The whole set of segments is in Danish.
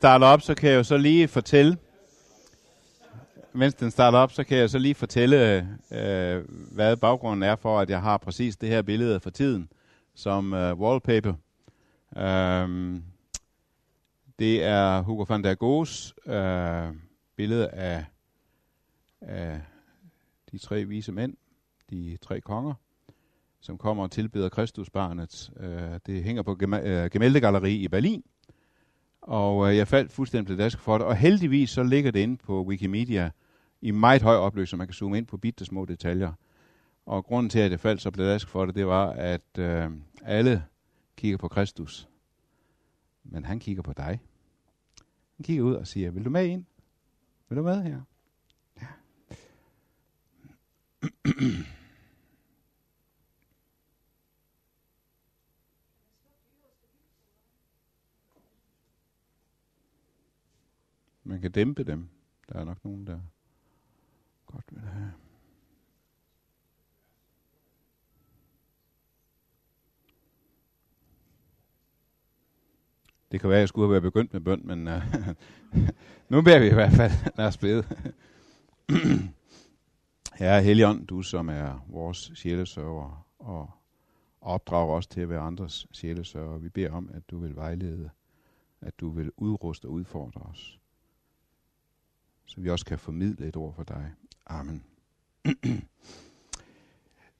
starter op, så kan jeg jo så lige fortælle, mens den starter op, så kan jeg så lige fortælle, øh, hvad baggrunden er for, at jeg har præcis det her billede for tiden som øh, wallpaper. Øhm, det er Hugo van der Goes øh, billede af, af de tre vise mænd, de tre konger, som kommer og tilbeder Kristusbarnet. Øh, det hænger på Gem- øh, Gemældegalleri i Berlin. Og øh, jeg faldt fuldstændig dask for det. Og heldigvis så ligger det inde på Wikimedia i meget høj opløsning. Man kan zoome ind på bitte små detaljer. Og grunden til, at jeg faldt så pladask for det, det var, at øh, alle kigger på Kristus. Men han kigger på dig. Han kigger ud og siger, vil du med ind? Vil du med her? Ja. Man kan dæmpe dem. Der er nok nogen, der godt vil have. Det kan være, at jeg skulle have været begyndt med bøn, men uh, nu beder vi i hvert fald. Lad os bede. Herre Helion, du som er vores sjælesørger og opdrager os til at være andres sjælesørger. Vi beder om, at du vil vejlede, at du vil udruste og udfordre os så vi også kan formidle et ord for dig. Amen. uh,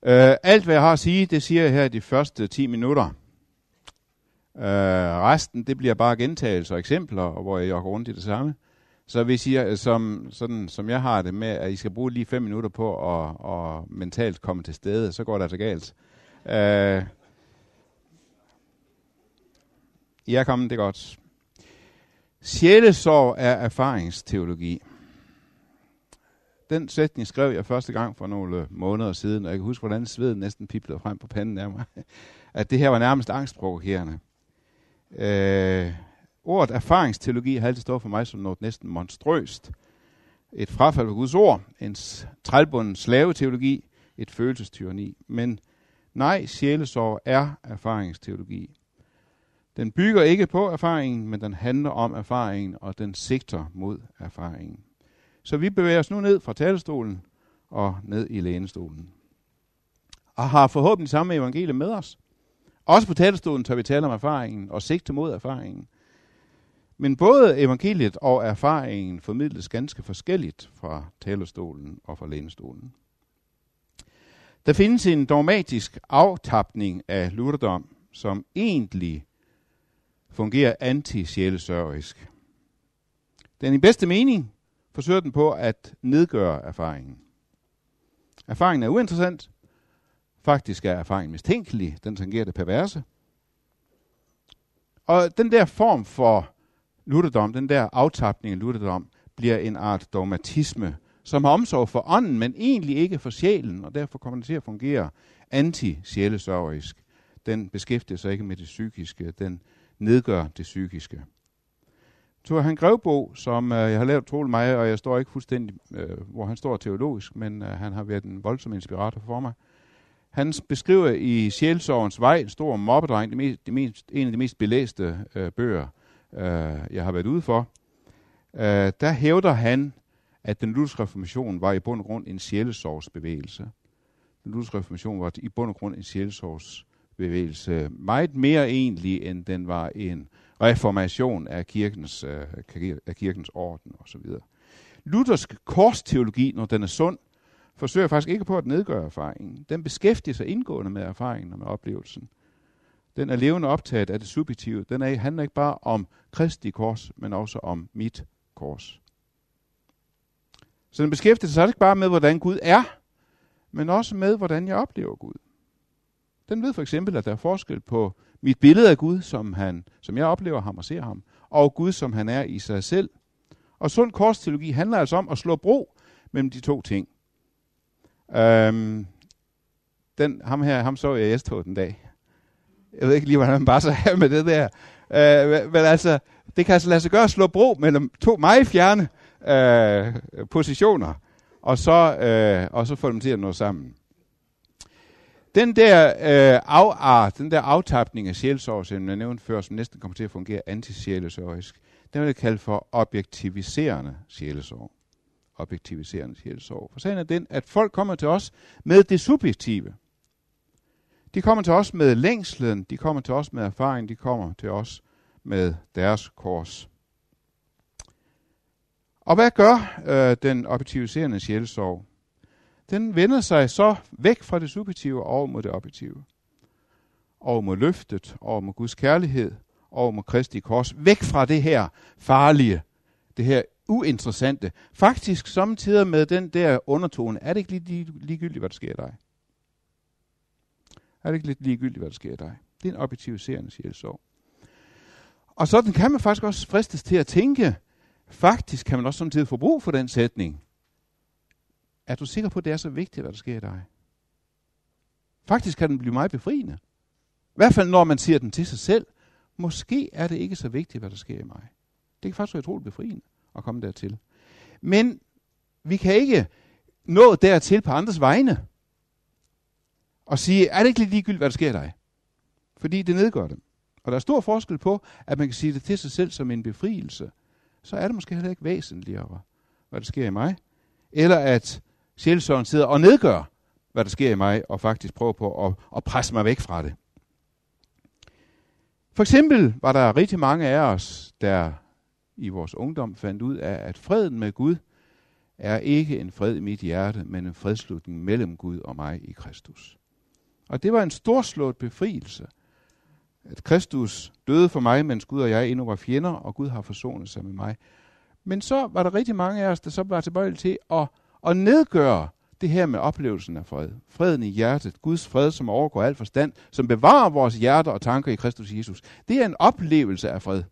alt hvad jeg har at sige, det siger jeg her i de første 10 minutter. Uh, resten, det bliver bare gentagelser og eksempler, hvor jeg går rundt i det samme. Så hvis I, øh, som, sådan, som jeg har det med, at I skal bruge lige 5 minutter på at, at mentalt komme til stede, så går det altså galt. Uh, I er kommet, det er godt. Sjælesorg er erfaringsteologi. Den sætning skrev jeg første gang for nogle øh, måneder siden, og jeg kan huske, hvordan sveden næsten piblede frem på panden af mig. At det her var nærmest angstprovokerende. Øh, ordet erfaringsteologi har altid stået for mig som noget næsten monstrøst. Et frafald af Guds ord, en trælbunden slaveteologi, et følelsestyranni. Men nej, sjælesorg er erfaringsteologi. Den bygger ikke på erfaringen, men den handler om erfaringen, og den sigter mod erfaringen. Så vi bevæger os nu ned fra talerstolen og ned i lænestolen. Og har forhåbentlig samme evangelie med os. Også på talerstolen tør vi tale om erfaringen og sigte mod erfaringen. Men både evangeliet og erfaringen formidles ganske forskelligt fra talerstolen og fra lænestolen. Der findes en dogmatisk aftapning af lutherdom, som egentlig fungerer antisjælesørgisk. Den i bedste mening forsøger den på at nedgøre erfaringen. Erfaringen er uinteressant. Faktisk er erfaringen mistænkelig. Den tangerer det perverse. Og den der form for lutherdom, den der aftapning af lutherdom, bliver en art dogmatisme, som har omsorg for ånden, men egentlig ikke for sjælen, og derfor kommer den til at fungere anti-sjælesørgisk. Den beskæftiger sig ikke med det psykiske, den nedgør det psykiske. Så han grevbog, som øh, jeg har lavet trolig mig, og jeg står ikke fuldstændig, øh, hvor han står teologisk, men øh, han har været en voldsom inspirator for mig. Han beskriver i Sjælsorgens vej, en stor mobbedreng, det mest, det mest, en af de mest belæste øh, bøger, øh, jeg har været ude for. Øh, der hævder han, at den lutherske reformation var i bund og grund en sjælesorgsbevægelse. Den lutherske reformation var i bund og grund en sjælesorgsbevægelse. Meget mere egentlig, end den var en reformation af kirkens, øh, af kirkens orden osv. Luthersk korsteologi, når den er sund, forsøger faktisk ikke på at nedgøre erfaringen. Den beskæftiger sig indgående med erfaringen og med oplevelsen. Den er levende optaget af det subjektive. Den er, handler ikke bare om Kristi kors, men også om mit kors. Så den beskæftiger sig ikke bare med, hvordan Gud er, men også med, hvordan jeg oplever Gud. Den ved for eksempel, at der er forskel på mit billede af Gud, som, han, som jeg oplever ham og ser ham, og Gud, som han er i sig selv. Og sund korsteologi handler altså om at slå bro mellem de to ting. Øhm, den, ham her, ham så jeg i s den dag. Jeg ved ikke lige, hvordan man bare så her med det der. Øh, men altså, det kan altså lade sig gøre at slå bro mellem to meget fjerne øh, positioner, og så, øh, og så få dem til at nå sammen. Den der øh, afart, ah, den der aftapning af sjælsorg, som jeg nævnte før, som næsten kommer til at fungere antisjælesørgisk, den vil jeg kalde for objektiviserende sjælesorg. Objektiviserende sjælesorg. For sagen er den, at folk kommer til os med det subjektive. De kommer til os med længslen, de kommer til os med erfaring, de kommer til os med deres kors. Og hvad gør øh, den objektiviserende sjælesorg? Den vender sig så væk fra det subjektive over mod det objektive. Over mod løftet, over mod Guds kærlighed, over mod Kristi kors. Væk fra det her farlige, det her uinteressante. Faktisk samtidig med den der undertone, er det ikke lige, ligegyldigt, hvad der sker dig? Er det ikke lidt ligegyldigt, hvad der sker dig? Det er en objektiviserende sjælsorg. Og sådan kan man faktisk også fristes til at tænke, faktisk kan man også samtidig få brug for den sætning. Er du sikker på, at det er så vigtigt, hvad der sker i dig? Faktisk kan den blive meget befriende. I hvert fald når man siger den til sig selv. Måske er det ikke så vigtigt, hvad der sker i mig. Det kan faktisk være utroligt befriende at komme dertil. Men vi kan ikke nå dertil på andres vegne og sige, er det ikke lidt ligegyldigt, hvad der sker i dig? Fordi det nedgør dem. Og der er stor forskel på, at man kan sige det til sig selv som en befrielse. Så er det måske heller ikke væsentligere, hvad der sker i mig. Eller at sjælsøren sidder og nedgør, hvad der sker i mig, og faktisk prøver på at, at presse mig væk fra det. For eksempel var der rigtig mange af os, der i vores ungdom fandt ud af, at freden med Gud er ikke en fred i mit hjerte, men en fredslutning mellem Gud og mig i Kristus. Og det var en storslået befrielse, at Kristus døde for mig, mens Gud og jeg endnu var fjender, og Gud har forsonet sig med mig. Men så var der rigtig mange af os, der så var tilbøjelige til at, og nedgøre det her med oplevelsen af fred. Freden i hjertet, Guds fred, som overgår al forstand, som bevarer vores hjerter og tanker i Kristus Jesus. Det er en oplevelse af fred.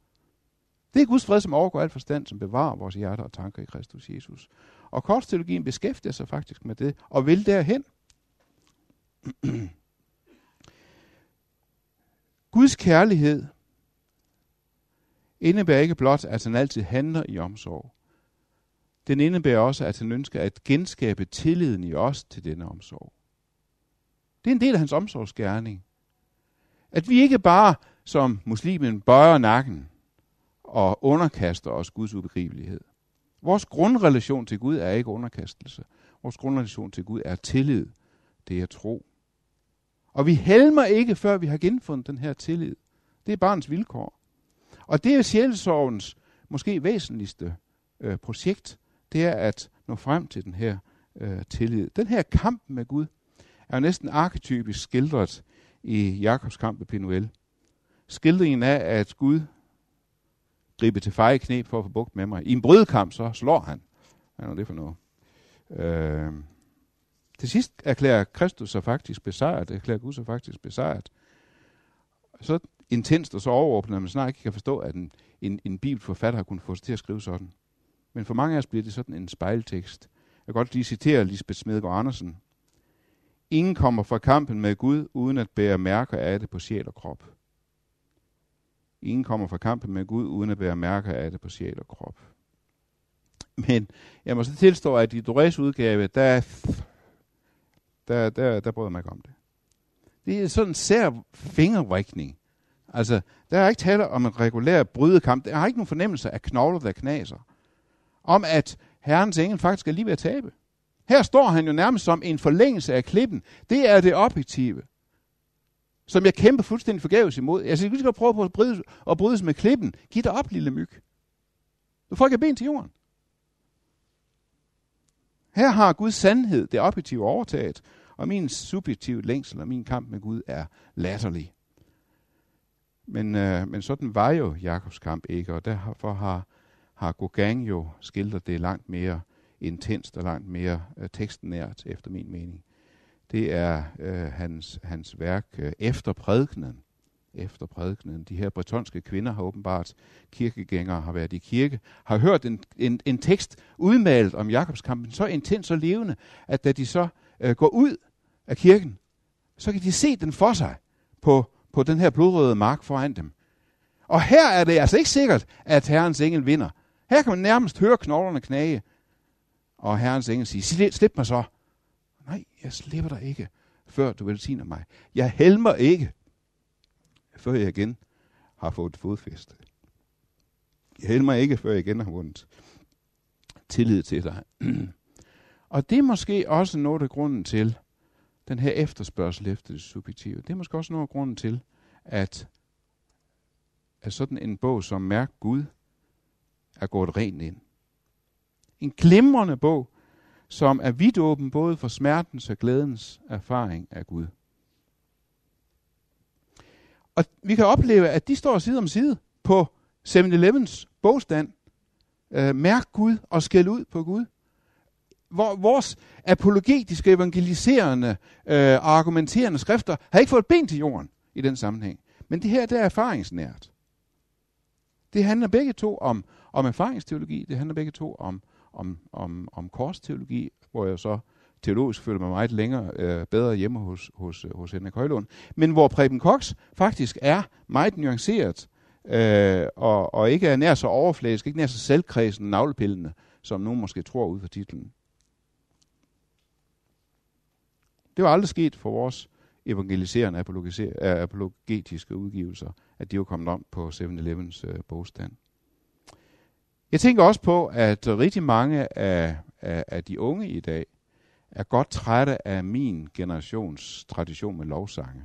Det er Guds fred, som overgår al forstand, som bevarer vores hjerter og tanker i Kristus Jesus. Og kortsteologien beskæftiger sig faktisk med det, og vil derhen. Guds kærlighed indebærer ikke blot, at han altid handler i omsorg. Den indebærer også, at han ønsker at genskabe tilliden i os til denne omsorg. Det er en del af hans omsorgsgerning. At vi ikke bare som muslimen bøjer nakken og underkaster os Guds ubegribelighed. Vores grundrelation til Gud er ikke underkastelse. Vores grundrelation til Gud er tillid. Det er tro. Og vi helmer ikke, før vi har genfundet den her tillid. Det er barns vilkår. Og det er sjælsorgens måske væsentligste øh, projekt, det er at nå frem til den her øh, tillid. Den her kamp med Gud er jo næsten arketypisk skildret i Jakobs kamp med Pinuel. Skildringen af, at Gud griber til feje knæ for at få bugt med mig. I en brydekamp, så slår han. Hvad er det for noget? Øh, til sidst erklærer Kristus sig faktisk besejret, erklærer Gud sig faktisk besejret. Så intenst og så overordnet, at man snart ikke kan forstå, at en, en, en bibelforfatter har kunnet få sig til at skrive sådan. Men for mange af os bliver det sådan en spejltekst. Jeg kan godt lige citere Lisbeth Smedgaard Andersen. Ingen kommer fra kampen med Gud, uden at bære mærker af det på sjæl og krop. Ingen kommer fra kampen med Gud, uden at bære mærker af det på sjæl og krop. Men jeg må så tilstå, at i Dores udgave, der der, der, der bryder jeg mig ikke om det. Det er sådan en sær fingervrikning. Altså, der er ikke tale om en regulær brydekamp. Der er ikke nogen fornemmelse af knogler, der knaser. Om at herrens engel faktisk er lige ved at tabe. Her står han jo nærmest som en forlængelse af klippen. Det er det objektive, som jeg kæmper fuldstændig forgæves imod. Jeg skal prøve på at, bryde, at brydes med klippen. Giv dig op, lille myg. Du får ikke ben til jorden. Her har Guds sandhed, det objektive, overtaget, og min subjektive længsel og min kamp med Gud er latterlig. Men, øh, men sådan var jo Jakobs kamp ikke, og derfor har, har Gauguin jo skildret det langt mere intenst og langt mere øh, tekstnært, efter min mening. Det er øh, hans, hans værk øh, efter prædikenen. Efter prædikenen. De her bretonske kvinder har åbenbart, kirkegængere har været i kirke, har hørt en, en, en tekst udmalet om Jakobskampen, så intens og levende, at da de så øh, går ud af kirken, så kan de se den for sig på, på den her blodrøde mark foran dem. Og her er det altså ikke sikkert, at herrens engel vinder. Her kan man nærmest høre knoglerne knage. Og herrens engel siger, slip mig så. Nej, jeg slipper dig ikke, før du velsigner mig. Jeg helmer ikke, før jeg igen har fået fodfæste. Jeg helmer ikke, før jeg igen har vundet tillid til dig. og det er måske også noget af grunden til, den her efterspørgsel efter det subjektive. Det er måske også noget af grunden til, at, at sådan en bog som Mærk Gud er gået rent ind. En glimrende bog, som er vidt åben både for smertens og glædens erfaring af Gud. Og vi kan opleve, at de står side om side på 7-Elevens bogstand. Øh, mærk Gud og skæld ud på Gud. Hvor vores apologetiske, evangeliserende øh, og argumenterende skrifter har ikke fået ben til jorden i den sammenhæng. Men det her, det er erfaringsnært. Det handler begge to om, om erfaringsteologi, det handler begge to om, om, om, om korsteologi, hvor jeg så teologisk føler mig meget længere øh, bedre hjemme hos, hos, øh, hos Henrik Højlund, men hvor Preben Cox faktisk er meget nuanceret, øh, og, og ikke er nær så overfladisk, ikke nær så selvkredsen navlepillende, som nogen måske tror ud fra titlen. Det var aldrig sket for vores evangeliserende øh, apologetiske udgivelser, at de var kommet om på 7-Elevens øh, bogstand. Jeg tænker også på, at rigtig mange af, af, af de unge i dag er godt trætte af min generations tradition med lovsange.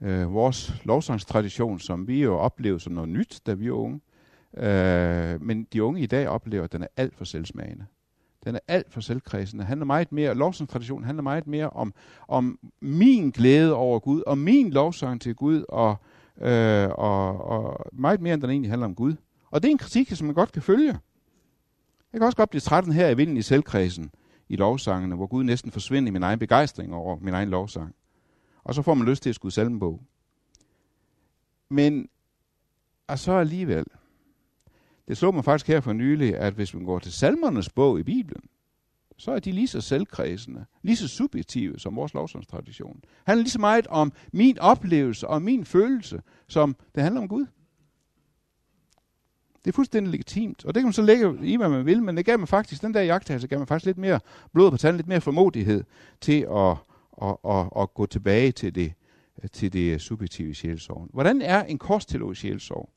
Øh, vores lovsangstradition, som vi jo oplevede som noget nyt, da vi var unge, øh, men de unge i dag oplever, at den er alt for selvsmagende. Den er alt for selvkredsende. handler meget mere, lovsangstraditionen handler meget mere om, om min glæde over Gud, og min lovsang til Gud, og, øh, og, og meget mere, end den egentlig handler om Gud. Og det er en kritik, som man godt kan følge. Jeg kan også godt blive træt her i vinden i selvkredsen i lovsangene, hvor Gud næsten forsvinder i min egen begejstring over min egen lovsang. Og så får man lyst til at skulle salmbog. Men og så alligevel, det slog mig faktisk her for nylig, at hvis man går til salmernes bog i Bibelen, så er de lige så selvkredsende, lige så subjektive som vores lovsangstradition. Det handler lige så meget om min oplevelse og min følelse, som det handler om Gud. Det er fuldstændig legitimt, og det kan man så lægge i, hvad man vil, men det gav man faktisk, den der jagttagelse gav man faktisk lidt mere blod på tanden, lidt mere formodighed til at, at, at, at gå tilbage til det, til det subjektive sjælsorg. Hvordan er en korsteologisk sjælsorg?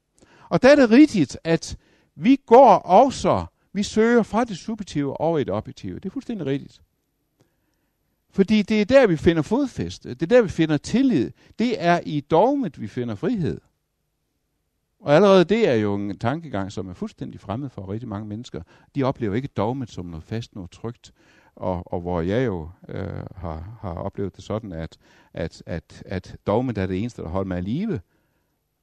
Og der er det rigtigt, at vi går også, vi søger fra det subjektive over i det objektive. Det er fuldstændig rigtigt. Fordi det er der, vi finder fodfæste. Det er der, vi finder tillid. Det er i dogmet, vi finder frihed. Og allerede det er jo en tankegang, som er fuldstændig fremmed for rigtig mange mennesker. De oplever ikke dogmet som noget fast, noget trygt. Og, og hvor jeg jo øh, har, har oplevet det sådan, at, at, at, at dogmet er det eneste, der holder mig i live.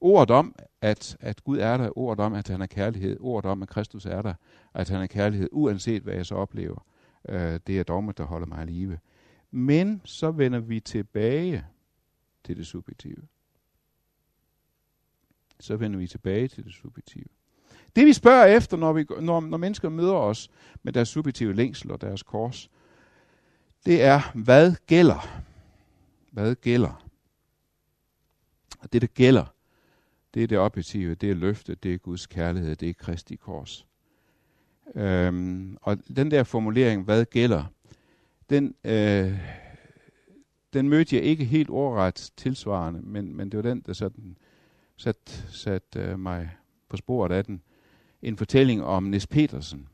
Ordet om, at, at Gud er der, ordet om, at han er kærlighed, ordet om, at Kristus er der, at han er kærlighed, uanset hvad jeg så oplever, øh, det er dogmet, der holder mig i live. Men så vender vi tilbage til det subjektive så vender vi tilbage til det subjektive. Det vi spørger efter, når, vi, når, når mennesker møder os med deres subjektive længsel og deres kors, det er, hvad gælder? Hvad gælder? Og det, der gælder, det er det objektive, det er løftet, det er Guds kærlighed, det er Kristi kors. Øhm, og den der formulering, hvad gælder, den, øh, den mødte jeg ikke helt ordret tilsvarende, men, men det var den, der sådan sat, sat øh, mig på sporet af den. En fortælling om Nis Petersen.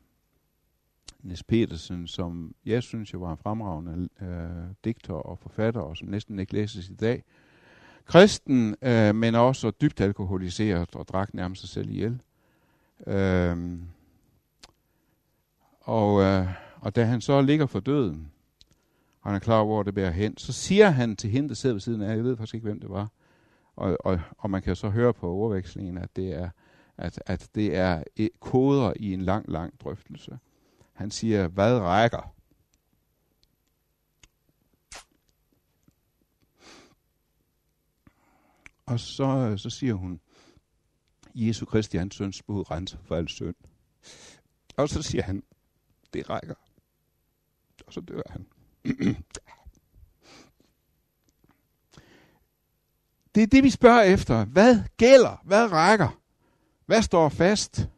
Nis Petersen, som jeg synes jeg var en fremragende øh, digter og forfatter, og som næsten ikke læses i dag. Kristen, øh, men også dybt alkoholiseret og drak nærmest sig selv ihjel. Øh, og, øh, og da han så ligger for døden, og han er klar over, hvor det bærer hen, så siger han til hende, der sidder ved siden af, jeg ved faktisk ikke, hvem det var, og, og, og man kan så høre på overvekslingen, at det er, at, at det er koder i en lang, lang drøftelse. Han siger, hvad rækker? Og så, så siger hun, Jesu Kristi, hans søns blod renser for al synd. Og så siger han, det rækker. Og så dør han. Det er det, vi spørger efter. Hvad gælder? Hvad rækker? Hvad står fast,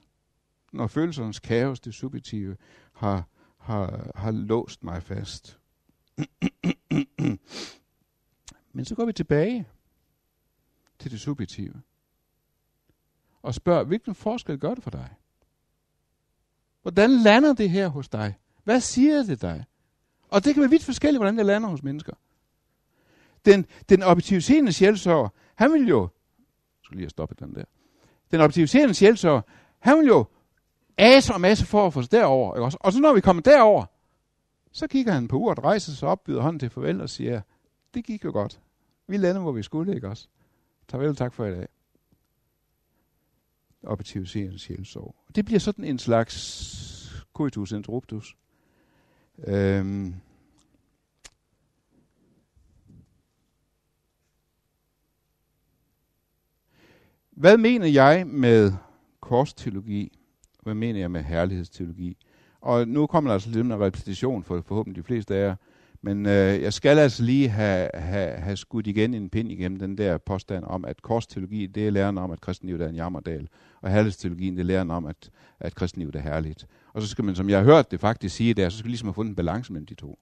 når følelsernes kaos, det subjektive, har, har, har låst mig fast? Men så går vi tilbage til det subjektive. og spørger, hvilken forskel gør det for dig? Hvordan lander det her hos dig? Hvad siger det dig? Og det kan være vidt forskelligt, hvordan det lander hos mennesker. Den, den objektiviserende sjælsørger, han vil jo, jeg skal lige have stoppet den der. Den objektiviserende sjælsørger, han vil jo ase og masse for at få sig derover. Ikke også? Og så når vi kommer derover, så kigger han på uret, rejser sig op, byder hånden til farvel og siger, det gik jo godt. Vi landede, hvor vi skulle, ikke også? vel, tak for i dag. Objektiviserende sjælsorg. Det bliver sådan en slags coitus interruptus. Øhm. Hvad mener jeg med korsteologi? Hvad mener jeg med herlighedsteologi? Og nu kommer der altså lidt en repetition for forhåbentlig de fleste af jer. Men øh, jeg skal altså lige have, have, have skudt igen en pind igennem den der påstand om, at korsteologi, det er læren om, at kristenlivet er en jammerdal, og herlighedsteologien, det er læren om, at, at kristenlivet er herligt. Og så skal man, som jeg har hørt det faktisk sige der, så skal vi ligesom have fundet en balance mellem de to.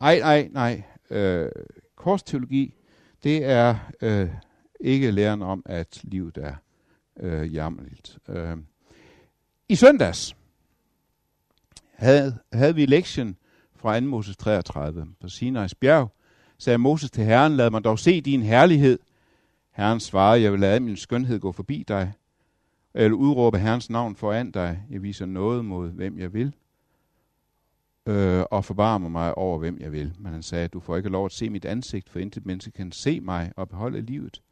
Ej, nej, nej. Øh, korsteologi, det er øh, ikke læren om, at livet er øh, jammerligt. Øh. I søndags havde, havde vi lektion fra 2. Moses 33. På Sinai's bjerg sagde Moses til Herren, lad mig dog se din herlighed. Herren svarede, jeg vil lade min skønhed gå forbi dig. Jeg vil udråbe Herrens navn foran dig. Jeg viser noget mod, hvem jeg vil. Øh, og forbarmer mig over, hvem jeg vil. Men han sagde, du får ikke lov at se mit ansigt, for intet menneske kan se mig og beholde livet.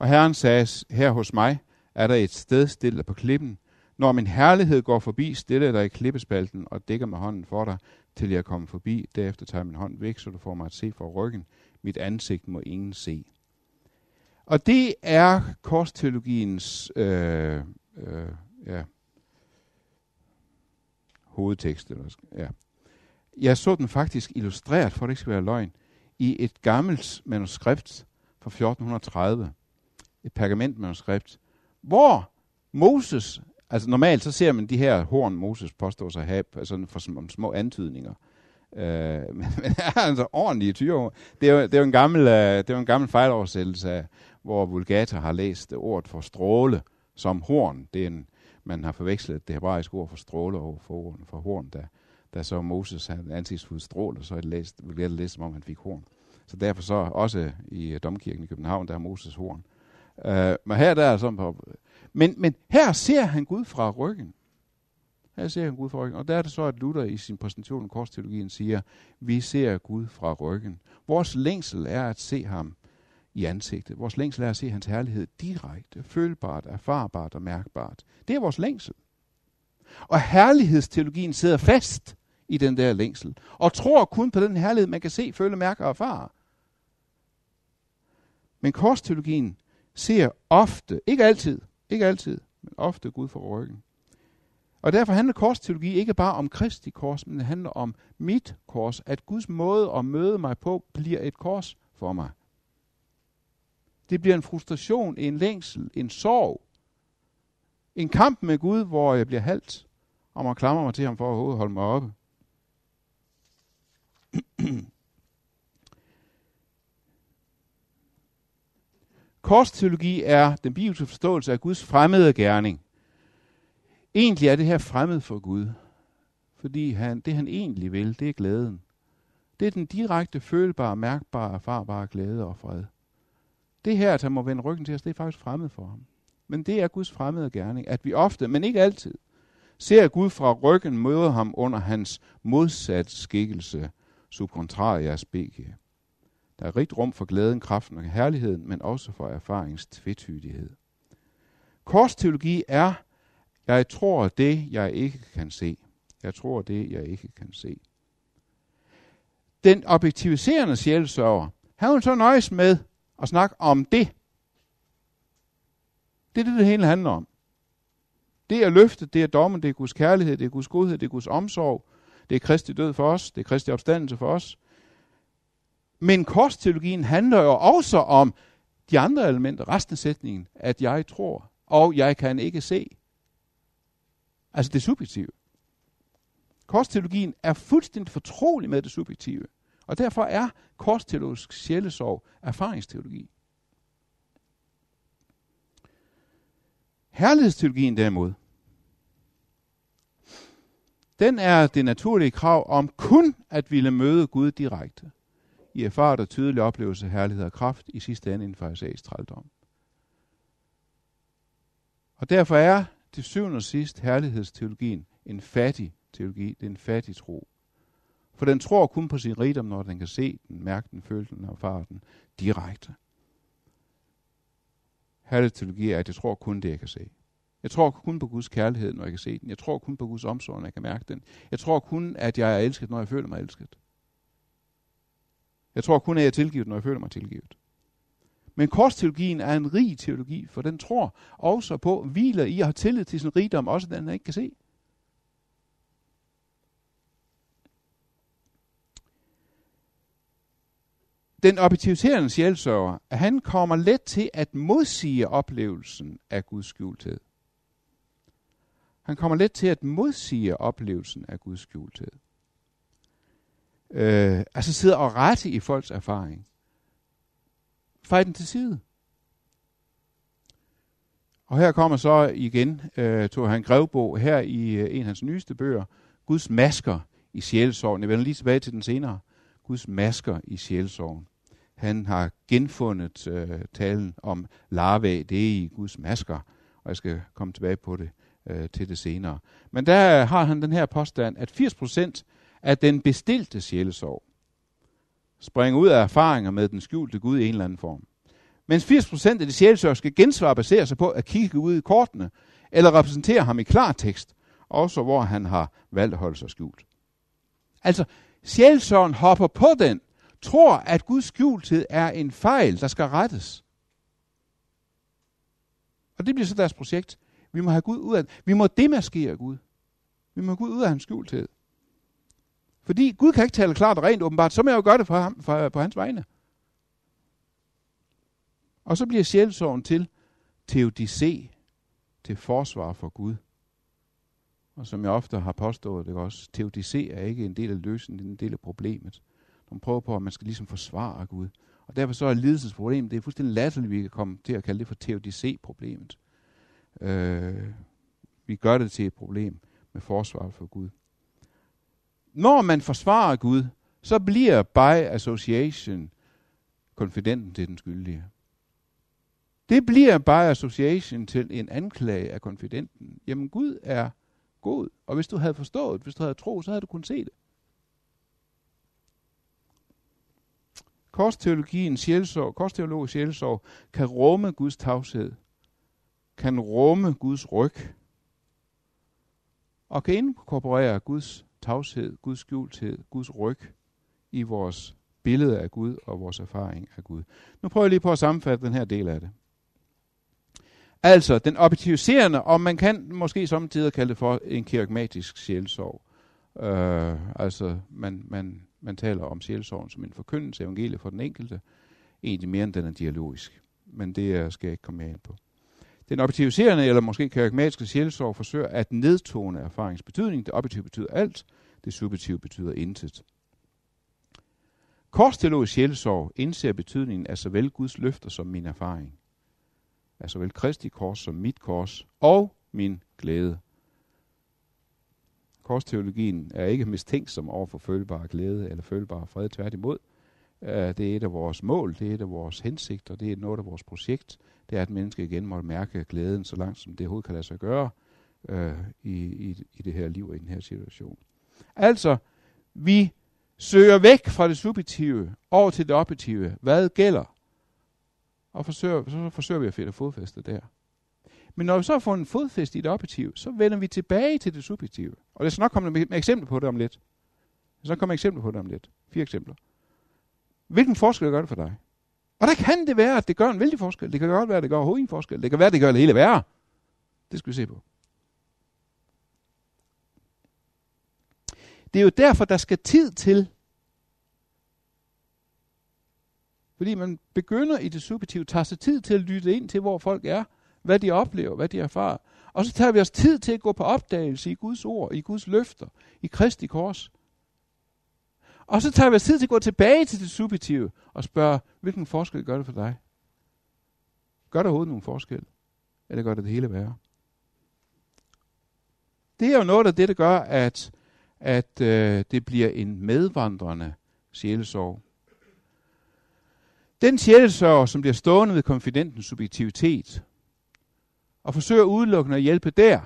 Og Herren sagde, her hos mig er der et sted stille på klippen. Når min herlighed går forbi, stiller dig i klippespalten og dækker med hånden for dig, til jeg kommer forbi. Derefter tager jeg min hånd væk, så du får mig at se fra ryggen. Mit ansigt må ingen se. Og det er korsteologiens øh, øh, ja, hovedtekst. Eller, ja. Jeg så den faktisk illustreret, for det ikke skal være løgn, i et gammelt manuskript fra 1430. Et pergamentmanuskript, hvor Moses Altså normalt så ser man de her horn, Moses påstår sig at have, altså for som, små antydninger. Øh, men er altså ordentlige tyrehorn. Det er jo, det er jo en gammel, øh, det er en gammel fejloversættelse af, hvor Vulgata har læst ordet for stråle som horn. Det er en, man har forvekslet det hebraiske ord for stråle over for, orden, for horn, da, da så Moses havde ansigtsfuld stråle, så er det læst, Vulgata læst, som om han fik horn. Så derfor så også i domkirken i København, der har Moses horn. Uh, men her der er sådan på, men, men her ser han Gud fra ryggen. Her ser han Gud fra ryggen. Og der er det så, at Luther i sin præsentation af korsteologien siger, vi ser Gud fra ryggen. Vores længsel er at se ham i ansigtet. Vores længsel er at se hans herlighed direkte, følbart, erfarbart og mærkbart. Det er vores længsel. Og herlighedsteologien sidder fast i den der længsel, og tror kun på den herlighed, man kan se, føle, mærke og erfare. Men korsteologien ser ofte, ikke altid, ikke altid, men ofte Gud for ryggen. Og derfor handler korsteologi ikke bare om Kristi kors, men det handler om mit kors. At Guds måde at møde mig på bliver et kors for mig. Det bliver en frustration, en længsel, en sorg. En kamp med Gud, hvor jeg bliver halt, og man klamrer mig til ham for at holde mig oppe. Korsteologi er den bibelske forståelse af Guds fremmede gerning. Egentlig er det her fremmed for Gud, fordi han, det han egentlig vil, det er glæden. Det er den direkte, følbare, mærkbare, erfarbare glæde og fred. Det her, at han må vende ryggen til os, det er faktisk fremmed for ham. Men det er Guds fremmede gerning, at vi ofte, men ikke altid, ser Gud fra ryggen møde ham under hans modsat skikkelse, subcontraria specie. Der er rigt rum for glæden, kraften og herligheden, men også for erfaringens tvetydighed. Korsteologi er, jeg tror det, jeg ikke kan se. Jeg tror det, jeg ikke kan se. Den objektiviserende sjælsørger, han vil så nøjes med at snakke om det. Det er det, det hele handler om. Det er løftet, det er dommen, det er Guds kærlighed, det er Guds godhed, det er Guds omsorg, det er Kristi død for os, det er Kristi opstandelse for os, men korsteologien handler jo også om de andre elementer, resten af sætningen, at jeg tror, og jeg kan ikke se. Altså det subjektive. Korsteologien er fuldstændig fortrolig med det subjektive. Og derfor er korsteologisk sjælesorg erfaringsteologi. Herlighedsteologien derimod, den er det naturlige krav om kun at ville møde Gud direkte. I erfaret og tydelig oplevelse af herlighed og kraft, i sidste ende en farisæisk trældom. Og derfor er til syvende og sidst herlighedsteologien en fattig teologi. Det er en fattig tro. For den tror kun på sin rigdom, når den kan se den, mærke den, føle den og erfare den direkte. Herlighedsteologi er, at jeg tror kun det, jeg kan se. Jeg tror kun på Guds kærlighed, når jeg kan se den. Jeg tror kun på Guds omsorg, når jeg kan mærke den. Jeg tror kun, at jeg er elsket, når jeg føler mig elsket. Jeg tror kun, at jeg er tilgivet, når jeg føler mig tilgivet. Men korsteologien er en rig teologi, for den tror også på, hviler i at have tillid til sin rigdom, også den, han ikke kan se. Den objektiviserende sjælsørger, han kommer let til at modsige oplevelsen af Guds skjulthed. Han kommer let til at modsige oplevelsen af Guds skjulthed. Øh, altså sidder og rette i folks erfaring. Fej den til side. Og her kommer så igen, øh, tog han Grevbo her i øh, en af hans nyeste bøger, Guds masker i sjælsorgen. Jeg vender lige tilbage til den senere. Guds masker i sjælsorgen. Han har genfundet øh, talen om larve, det er i Guds masker, og jeg skal komme tilbage på det øh, til det senere. Men der har han den her påstand, at 80% at den bestilte sjælesorg springer ud af erfaringer med den skjulte Gud i en eller anden form. Mens 80% af de sjælesorgske gensvar baserer sig på at kigge ud i kortene, eller repræsentere ham i klartekst, også hvor han har valgt at holde sig skjult. Altså, sjælsørgen hopper på den, tror, at Guds skjulthed er en fejl, der skal rettes. Og det bliver så deres projekt. Vi må have Gud ud af Vi må demaskere Gud. Vi må have Gud ud af hans skjulthed. Fordi Gud kan ikke tale klart og rent åbenbart, så må jeg jo gøre det for ham, for, på hans vegne. Og så bliver sjælsorgen til teodicé, til forsvar for Gud. Og som jeg ofte har påstået, det også, teodicé er ikke en del af løsningen, det er en del af problemet. Man prøver på, at man skal ligesom forsvare Gud. Og derfor så er lidelsesproblemet, det er fuldstændig latterligt, vi kan komme til at kalde det for teodicé-problemet. Øh, vi gør det til et problem med forsvar for Gud. Når man forsvarer Gud, så bliver by association konfidenten til den skyldige. Det bliver by association til en anklage af konfidenten. Jamen Gud er god, og hvis du havde forstået, hvis du havde tro, så havde du kunnet se det. Korsteologien, sjælsorg, korsteolog sjælsorg kan rumme Guds tavshed, kan rumme Guds ryg, og kan inkorporere Guds tavshed, Guds skjulthed, Guds ryg i vores billede af Gud og vores erfaring af Gud. Nu prøver jeg lige på at sammenfatte den her del af det. Altså, den objektiviserende, og man kan måske samtidig kalde det for en kirkmatisk sjælsorg. Øh, altså, man, man, man taler om sjælsorgen som en forkyndelse evangelie for den enkelte, egentlig mere end den er dialogisk. Men det skal jeg ikke komme mere ind på. Den objektiviserende, eller måske karismatiske sjælsorg, forsøger at nedtone erfaringens betydning. Det objektive betyder alt, det subjektive betyder intet. Korsteologisk sjælsorg indser betydningen af såvel Guds løfter som min erfaring. Af såvel Kristi kors som mit kors og min glæde. Korsteologien er ikke mistænksom over for følbar glæde eller følbar fred. Tværtimod, Øh, det er et af vores mål, det er et af vores hensigter, det er noget af vores projekt det er, at mennesker igen må mærke glæden så langt, som det overhovedet kan lade sig gøre øh, i, i, i det her liv og i den her situation. Altså, vi søger væk fra det subjektive over til det objektive. Hvad gælder? Og forsøger, så forsøger vi at finde fodfæste der. Men når vi så har fundet fodfæste i det objektive, så vender vi tilbage til det subjektive. Og det skal nok komme med eksempler på det om lidt. Så kommer eksempler på det om lidt. Fire eksempler. Hvilken forskel gør det for dig? Og der kan det være, at det gør en vældig forskel. Det kan godt være, at det gør overhovedet en forskel. Det kan være, at det gør det hele værre. Det skal vi se på. Det er jo derfor, der skal tid til. Fordi man begynder i det subjektive, tager sig tid til at lytte ind til, hvor folk er, hvad de oplever, hvad de erfarer. Og så tager vi os tid til at gå på opdagelse i Guds ord, i Guds løfter, i Kristi kors. Og så tager vi os tid til at gå tilbage til det subjektive og spørge, hvilken forskel gør det for dig? Gør det overhovedet nogen forskel? Eller gør det det hele værre? Det er jo noget af det, der gør, at, at øh, det bliver en medvandrende sjælesorg. Den sjælesorg, som bliver stående ved konfidentens subjektivitet, og forsøger udelukkende at hjælpe der,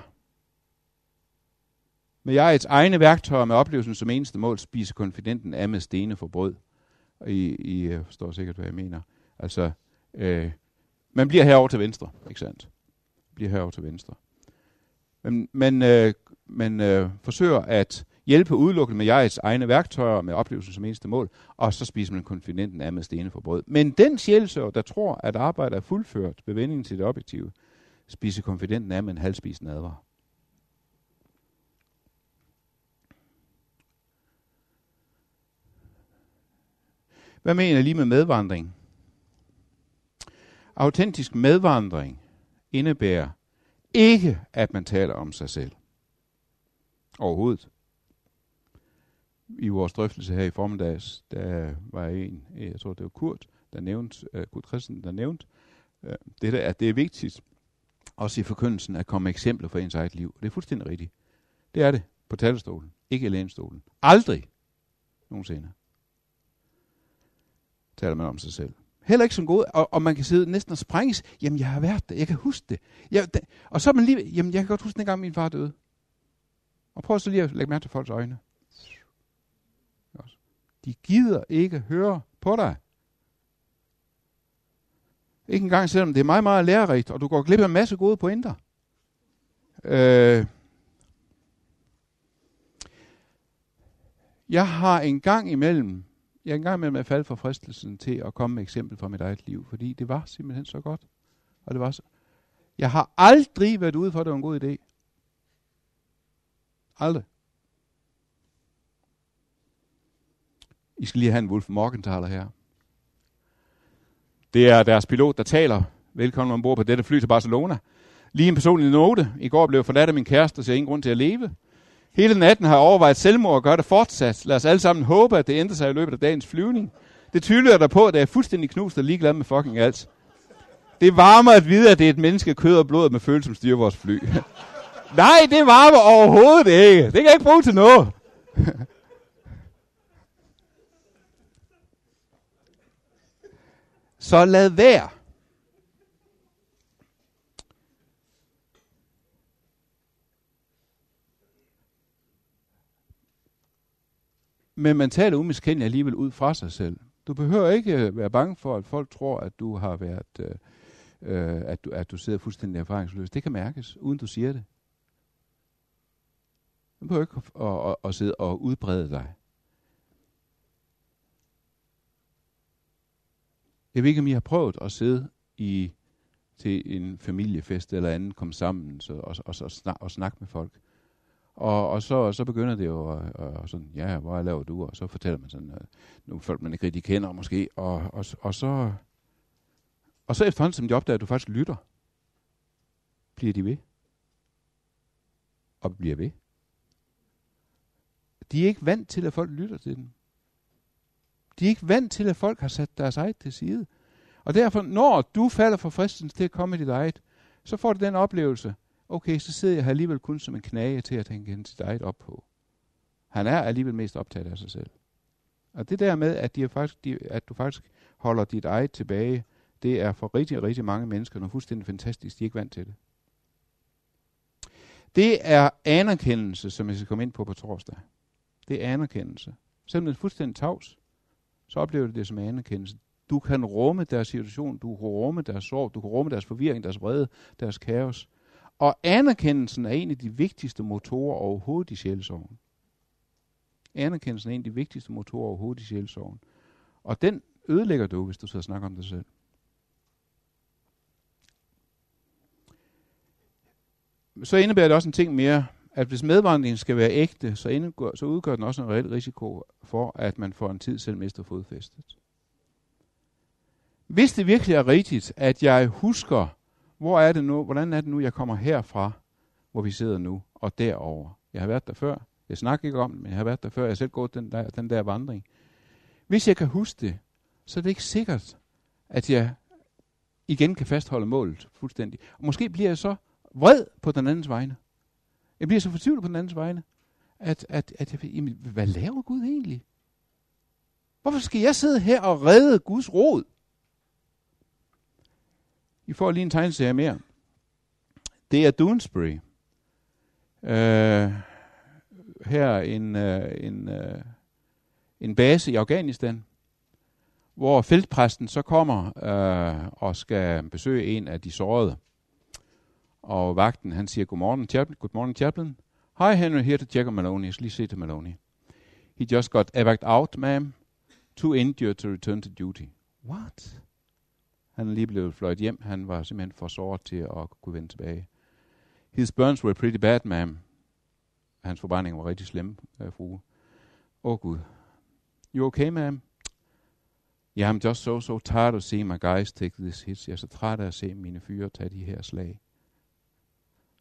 med jegets egne værktøjer med oplevelsen som eneste mål, spiser konfidenten af med stene for brød. Og I, I øh, forstår sikkert, hvad jeg mener. Altså, øh, man bliver herover til venstre, ikke sandt? Bliver herover til venstre. Men, men øh, man øh, forsøger at hjælpe udelukkende med jegets egne værktøjer med oplevelsen som eneste mål, og så spiser man konfidenten af med stene for brød. Men den sjælsøver, der tror, at arbejdet er fuldført ved vendingen til det objektive, spiser konfidenten af med en halvspisen advar. Hvad mener jeg lige med medvandring? Autentisk medvandring indebærer ikke, at man taler om sig selv. Overhovedet. I vores drøftelse her i formiddags, der var en, jeg tror det var Kurt, der nævnte, uh, Kurt Christen, der nævnte, uh, det der, at det er vigtigt, også i forkyndelsen, at komme med eksempler for ens eget liv. Og det er fuldstændig rigtigt. Det er det på talerstolen, ikke i lænestolen. Aldrig nogensinde taler man om sig selv. Heller ikke som god, og, og man kan sidde næsten og sprænges. Jamen, jeg har været der, jeg kan huske det. Jeg, da, og så er man lige, jamen, jeg kan godt huske, den gang min far døde. Og prøv så lige at lægge mærke til folks øjne. De gider ikke høre på dig. Ikke engang selvom det er meget, meget lærerigt, og du går glip af en masse gode pointer. Øh, jeg har en gang imellem jeg engang med at falde for fristelsen til at komme med eksempel fra mit eget liv, fordi det var simpelthen så godt. Og det var så. Jeg har aldrig været ude for, at det var en god idé. Aldrig. I skal lige have en Wolf Morgenthaler her. Det er deres pilot, der taler. Velkommen ombord på dette fly til Barcelona. Lige en personlig note. I går blev jeg forladt af min kæreste, så jeg ingen grund til at leve. Hele natten har jeg overvejet selvmord og gør det fortsat. Lad os alle sammen håbe, at det ændrer sig i løbet af dagens flyvning. Det tydeligere der på, at jeg er fuldstændig knust og ligeglad med fucking alt. Det varmer at vide, at det er et menneske kød og blod med følelse, som styrer vores fly. Nej, det varmer overhovedet ikke. Det kan jeg ikke bruge til noget. Så lad være. Men man taler umiskendeligt alligevel ud fra sig selv. Du behøver ikke øh, være bange for, at folk tror, at du har været, øh, øh, at, du, at du sidder fuldstændig erfaringsløs. Det kan mærkes, uden du siger det. Du behøver ikke at, at, at, at sidde og udbrede dig. Jeg ved ikke, om I har prøvet at sidde i til en familiefest eller anden, komme sammen så, og, og, og, snak, og snakke med folk. Og, og så, så begynder det jo og, og sådan, ja, hvor laver du? Og så fortæller man sådan, uh, nogle folk, man ikke rigtig kender måske. Og, og, og, så, og så efterhånden, som de opdager, at du faktisk lytter, bliver de ved. Og bliver ved. De er ikke vant til, at folk lytter til dem. De er ikke vant til, at folk har sat deres eget til side. Og derfor, når du falder for fristelsen til at komme i dit eget, så får du den oplevelse, okay, så sidder jeg her alligevel kun som en knage til at tænke sit eget op på. Han er alligevel mest optaget af sig selv. Og det der med, at, de er faktisk, de, at du faktisk holder dit eget tilbage, det er for rigtig, rigtig mange mennesker noget fuldstændig fantastisk. De er ikke vant til det. Det er anerkendelse, som jeg skal komme ind på på torsdag. Det er anerkendelse. Selvom det er fuldstændig tavs, så oplever du det som anerkendelse. Du kan rumme deres situation, du kan rumme deres sorg, du kan rumme deres forvirring, deres vrede, deres kaos. Og anerkendelsen er en af de vigtigste motorer overhovedet i sjælsorgen. Anerkendelsen er en af de vigtigste motorer overhovedet i sjælsorgen. Og den ødelægger du, hvis du så snakker om dig selv. Så indebærer det også en ting mere, at hvis medvandringen skal være ægte, så, indgår, så udgør den også en reel risiko for, at man får en tid selv mister fodfæstet. Hvis det virkelig er rigtigt, at jeg husker hvor er det nu, hvordan er det nu, jeg kommer herfra, hvor vi sidder nu, og derover. Jeg har været der før. Jeg snakker ikke om det, men jeg har været der før. Jeg har selv gået den der, den der vandring. Hvis jeg kan huske det, så er det ikke sikkert, at jeg igen kan fastholde målet fuldstændig. Og måske bliver jeg så vred på den andens vegne. Jeg bliver så fortvivlet på den andens vegne, at, at, at jeg, jamen, hvad laver Gud egentlig? Hvorfor skal jeg sidde her og redde Guds råd? I får lige en tegneserie mere. Det er Doonesbury. Uh, her en, uh, en, uh, en base i Afghanistan, hvor feltpræsten så kommer uh, og skal besøge en af de sårede. Og vagten, han siger, good morning, chaplain. Good morning, chaplain. Hi, Henry, here to check on Maloney. Jeg skal lige se til Maloney. He just got evac out, ma'am. Too injured to return to duty. What? Han er lige blevet fløjet hjem. Han var simpelthen for såret til at kunne vende tilbage. His burns were pretty bad, ma'am. Hans forbrænding var rigtig slem, uh, øh, frue. Oh, Gud. You okay, ma'am? Yeah, I'm just so, so tired of seeing my guys take this hits. Jeg er så træt af at se mine fyre tage de her slag.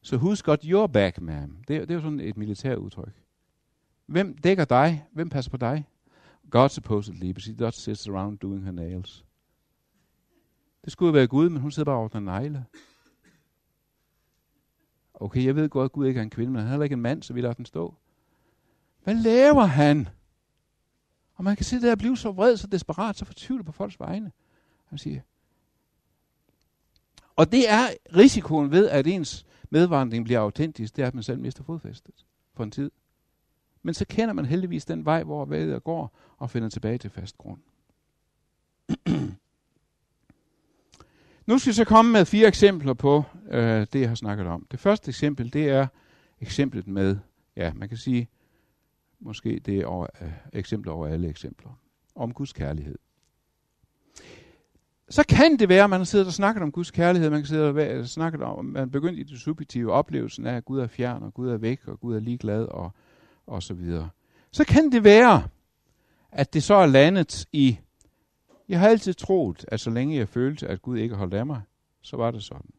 So who's got your back, ma'am? Det, det er jo sådan et militært udtryk. Hvem dækker dig? Hvem passer på dig? God supposedly, but she just sits around doing her nails. Det skulle være Gud, men hun sidder bare og ordner negle. Okay, jeg ved godt, at Gud ikke er en kvinde, men han er heller ikke en mand, så vi lader den stå. Hvad laver han? Og man kan se der blive så vred, så desperat, så fortvivlet på folks vegne. Han siger. Og det er risikoen ved, at ens medvandring bliver autentisk, det er, at man selv mister fodfæstet for en tid. Men så kender man heldigvis den vej, hvor vejret går, og finder tilbage til fast grund. nu skal jeg så komme med fire eksempler på øh, det, jeg har snakket om. Det første eksempel, det er eksemplet med, ja, man kan sige, måske det er over, øh, eksempler over alle eksempler, om Guds kærlighed. Så kan det være, at man har siddet og snakket om Guds kærlighed, man kan sidde og snakket om, man begyndt i det subjektive oplevelsen af, at Gud er fjern, og Gud er væk, og Gud er ligeglad, og, og så videre. Så kan det være, at det så er landet i, jeg har altid troet, at så længe jeg følte, at Gud ikke holdt af mig, så var det sådan.